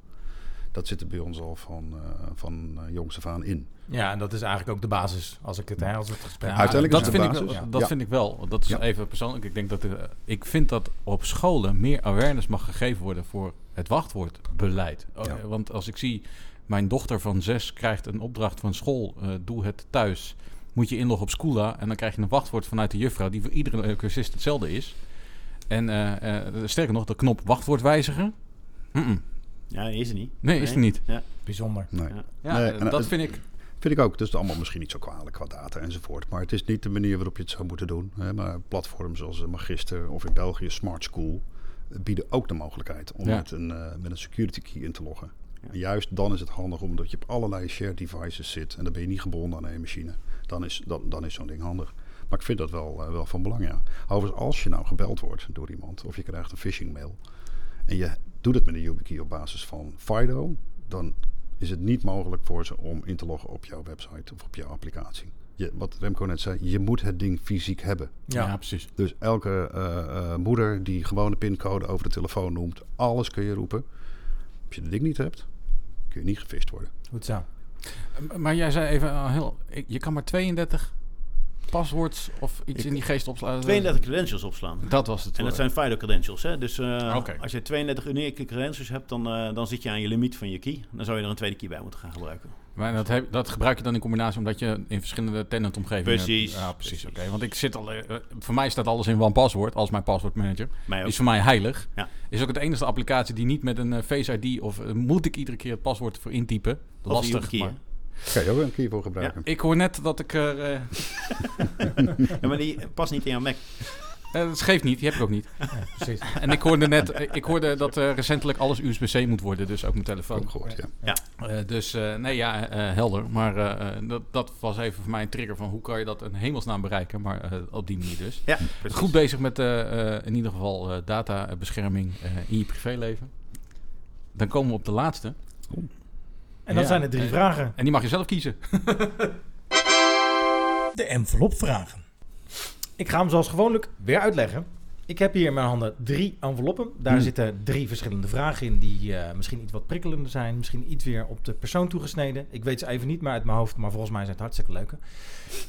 Dat zit er bij ons al van, eh, van eh, jongs af aan in. Ja, en dat is eigenlijk ook de basis. Als ik het, hè, als het gesprek... Ja, Uiteindelijk dat is het vind de ik, basis. wel- dat Ja. vind ik wel. Dat is Ja. even persoonlijk. Ik denk dat eh, ik vind dat op scholen meer awareness mag gegeven worden voor het wachtwoordbeleid. Ja. eh, Want als ik zie, mijn dochter van zes krijgt een opdracht van school, eh, doe het thuis. Moet je inloggen op Schoola en dan krijg je een wachtwoord vanuit de juffrouw die voor iedere cursist hetzelfde is. En eh, eh, sterker nog, de knop wachtwoord wijzigen. Ja, is er niet. Nee, is er niet. Ja. Bijzonder. Nee. Ja. Ja, Nee, en, dat vind ik. Vind ik ook. Dat is allemaal misschien niet zo kwalijk qua data enzovoort. Maar het is niet de manier waarop je het zou moeten doen. Hè. Maar platforms zoals Magister of in België Smart School bieden ook de mogelijkheid om Ja. met, een, eh, met een security key in te loggen. Ja. En juist dan is het handig omdat je op allerlei shared devices zit en dan ben je niet gebonden aan één machine. Dan is, dan, dan is zo'n ding handig. Maar ik vind dat wel, eh, wel van belang, ja. Overigens, als je nou gebeld wordt door iemand of je krijgt een phishing mail en je doet het met een YubiKey op basis van FIDO, dan is het niet mogelijk voor ze om in te loggen op jouw website of op jouw applicatie. Je, wat Remco net zei, je moet het ding fysiek hebben. Ja, Ja. precies. Dus elke eh, eh, moeder die gewoon de pincode over de telefoon noemt, alles kun je roepen. Als je het ding niet hebt, kun je niet gevist worden. Goed zo. Eh, Maar jij zei even eh, heel. ik- Je kan maar 32 paswords of iets Ik- in die geest opslaan. 32 credentials opslaan. Dat was het. En dat woord. zijn FIDO credentials. Hè? Dus eh, Oké. als je 32 unieke credentials hebt, dan, eh, dan zit je aan je limiet van je key. Dan zou je er een tweede key bij moeten gaan gebruiken. Maar dat, heb, dat gebruik je dan in combinatie omdat je in verschillende tenant-omgevingen Precies. Ja, precies. Oké, want ik zit al. eh, voor mij staat alles in OnePassword als mijn passwordmanager. Mij ook. Is voor mij heilig. Ja. Is ook het enige applicatie die niet met een eh, Face ID of eh, moet ik iedere keer het paswoord voor intypen. Of Lastig. maar-? Kan je ook een key voor gebruiken. ik hoor net dat ik er. eh, Ja, maar die past niet in jouw Mac. Eh, dat geeft niet, die heb ik ook niet. Precies. En ik hoorde net, eh, ik hoorde dat eh, recentelijk alles USB-C moet worden, dus ook mijn telefoon. Ook gehoord, ja. Eh, dus eh, nee, ja, eh, helder. Maar dat, dat was even voor mij een trigger van hoe kan je dat een hemelsnaam bereiken. Maar eh, op die manier dus. Ja, precies. Goed bezig met in ieder geval eh, databescherming eh, in je privéleven. Dan komen we op de laatste. En dan Ja. zijn er drie vragen. En die mag je zelf kiezen. De envelopvragen. Ik ga hem zoals gewoonlijk weer uitleggen. Ik heb hier in mijn handen drie enveloppen. Daar Hmm. zitten drie verschillende vragen in die eh, misschien iets wat prikkelender zijn. Misschien iets weer op de persoon toegesneden. Ik weet ze even niet meer uit mijn hoofd, maar volgens mij zijn het hartstikke leuke.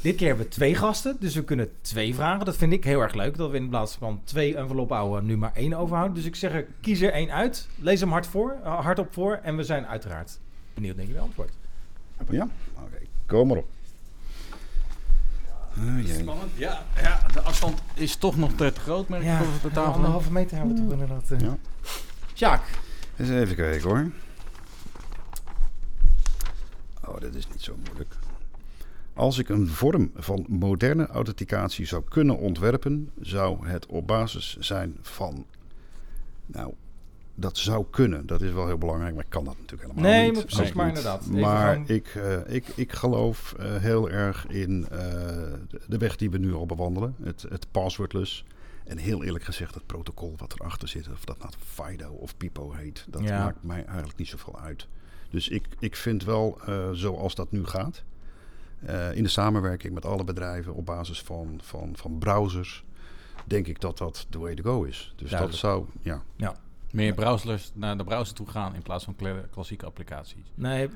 Dit keer hebben we twee gasten, dus we kunnen twee vragen. Dat vind ik heel erg leuk, dat we in plaats van twee enveloppen houden nu maar één overhouden. Dus ik zeg er, kies er één uit. Lees hem hard voor, eh, hardop voor en we zijn uiteraard benieuwd naar jullie antwoord. Ja? Oké, kom maar op. Ah. Spannend. Ja, ja, de afstand is toch nog te groot, merk ik op de tafel. anderhalve meter hebben we toch inderdaad. eh. Ja. Sjaak. Eens even kijken hoor. Oh, dit is niet zo moeilijk. Als ik een vorm van moderne authenticatie zou kunnen ontwerpen, zou het op basis zijn van. Nou, dat zou kunnen. Dat is wel heel belangrijk, maar ik kan dat natuurlijk helemaal Nee, niet. maar precies, maar inderdaad. Maar gewoon- ik, eh, ik, ik geloof eh, heel erg in eh, de- de weg die we nu al bewandelen. Het, het passwordless. En heel eerlijk gezegd, het protocol wat erachter zit, of dat nou Fido of Pipo heet, dat Ja. maakt mij eigenlijk niet zoveel uit. Dus ik, ik vind wel, zoals dat nu gaat, in de samenwerking met alle bedrijven op basis van, van, van browsers, denk ik dat dat the way to go is. Dus Duidelijk. dat zou, ja. Meer browsers naar de browser toe gaan in plaats van kla- klassieke applicaties. Nee,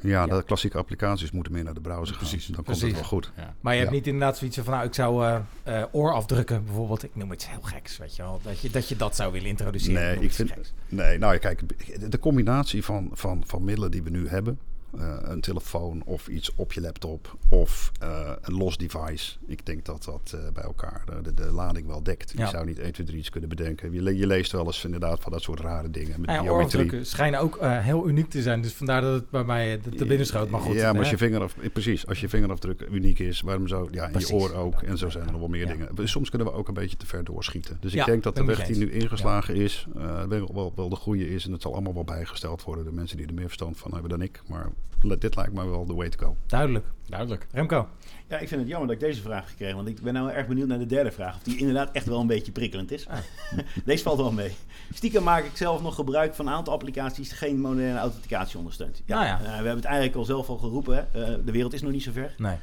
Ja, de klassieke applicaties moeten meer naar de browser gaan. Precies, Dan komt precies. het wel goed. Ja. maar je hebt Ja. niet inderdaad zoiets van, nou, ik zou eh eh, oorafdrukken bijvoorbeeld. Ik noem iets heel geks, weet je wel. Dat je dat, je dat zou willen introduceren. Nee, ik iets vind, geks. nee, nou ja, kijk, de combinatie van, van, van middelen die we nu hebben, eh, een telefoon of iets op je laptop of eh, een los device. Ik denk dat dat eh, bij elkaar de, de, lading wel dekt. Ja. Je zou niet 1, 2, 3 iets kunnen bedenken. Je, le- je leest wel eens inderdaad van dat soort rare dingen met Nou ja, schijnen ook heel uniek te zijn. Dus vandaar dat het bij mij te binnen schoot. Maar goed. Ja, maar als je vingeraf, precies, als je vingerafdruk uniek is, waarom zo? Ja, Precies. je oor ook. En zo zijn er nog wel meer dingen. Soms kunnen we ook een beetje te ver doorschieten. Dus ik denk dat de weg die nu ingeslagen is, wel, wel, de goede is. En het zal allemaal wel bijgesteld worden. De mensen die er meer verstand van hebben dan ik. Maar dit lijkt mij wel de way to go. Duidelijk. Duidelijk. Remco. Ja, ik vind het jammer dat ik deze vraag gekregen. Want ik ben nou erg benieuwd naar de derde vraag. Of die inderdaad echt wel een beetje prikkelend is. deze valt wel mee. Stiekem maak ik zelf nog gebruik van een aantal applicaties die geen moderne authenticatie ondersteunt. Nou ja. eh, we hebben het eigenlijk al zelf al geroepen. Hè? Eh, de wereld is nog niet zo ver. Nee.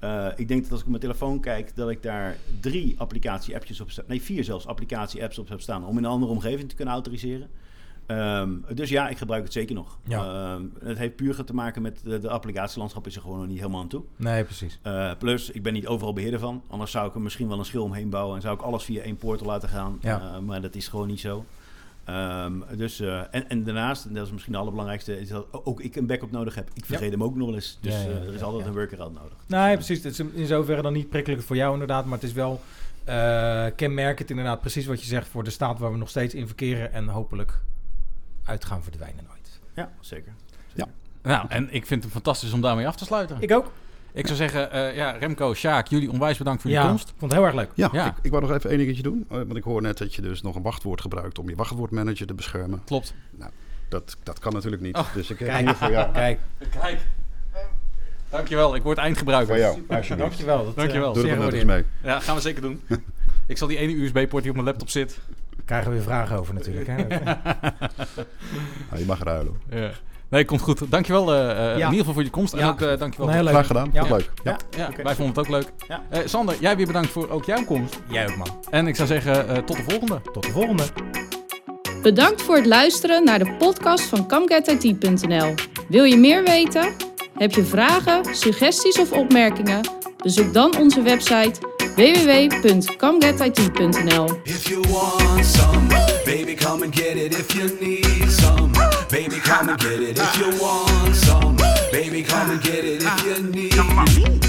Eh, ik denk dat als ik op mijn telefoon kijk, dat ik daar drie applicatie-appjes op sta. Nee, vier zelfs applicatie-apps op heb staan om in een andere omgeving te kunnen autoriseren. Ehm, dus ja, ik gebruik het zeker nog. Ja. Ehm, het heeft puur te maken met de, de applicatielandschap is er gewoon nog niet helemaal aan toe. Nee, precies. Eh, plus, ik ben niet overal beheerder van. Anders zou ik er misschien wel een schil omheen bouwen en zou ik alles via één portal laten gaan. Ja. Eh, maar dat is gewoon niet zo. Ehm, dus, eh, en, en daarnaast, en dat is misschien de allerbelangrijkste, is dat ook ik een backup nodig heb. Ik vergeet hem ook nog wel eens. Dus Ja, er is altijd een workaround nodig. Nee, precies. Het is in zoverre dan niet prikkelijk voor jou inderdaad. Maar het is wel kenmerkend inderdaad precies wat je zegt voor de staat waar we nog steeds in verkeren. En hopelijk uit gaan verdwijnen nooit. Ja, zeker. Nou, en ik vind het fantastisch om daarmee af te sluiten. Ik, Ik ook. zou zeggen, eh, ja, Remco, Sjaak, jullie onwijs bedankt voor je Ja, komst. vond het heel erg leuk. Ja, Ja. Ik, ik wou nog even één dingetje doen. eh, Want ik hoor net dat je dus nog een wachtwoord gebruikt om je wachtwoordmanager te beschermen. Klopt. Dat, dat kan natuurlijk niet. Oh, dus ik heb kijk. hier voor jou. Kijk, Kijk. Dankjewel, ik word eindgebruiker. Voor jou, alsjeblieft. dankjewel. Dat, Dankjewel. eh, Doe er gewaardeerd. eens mee. Ja, gaan we zeker doen. ik zal die ene USB-poort die op mijn laptop zit. Krijgen we weer vragen over natuurlijk. Hè? Nou, je mag ruilen. Ja. Nee, komt goed. Dankjewel eh, eh, in ieder geval voor je komst. En Ja. ook eh, dankjewel. Heel leuk. Graag gedaan. Ja. Leuk. Ja. Ja, wij vonden het ook leuk. Ja. Eh, Sander, jij weer bedankt voor ook jouw komst. Jij ook man. En ik zou zeggen, eh, tot de volgende. Tot de volgende. Bedankt voor het luisteren naar de podcast van CamGetIT.nl. Wil je meer weten? Heb je vragen, suggesties of opmerkingen? Bezoek dan onze website www.camgetit.nl. If you want some, baby, come and get it. If you need some, baby, come and get it. If you want some, baby, come and get it. If you need,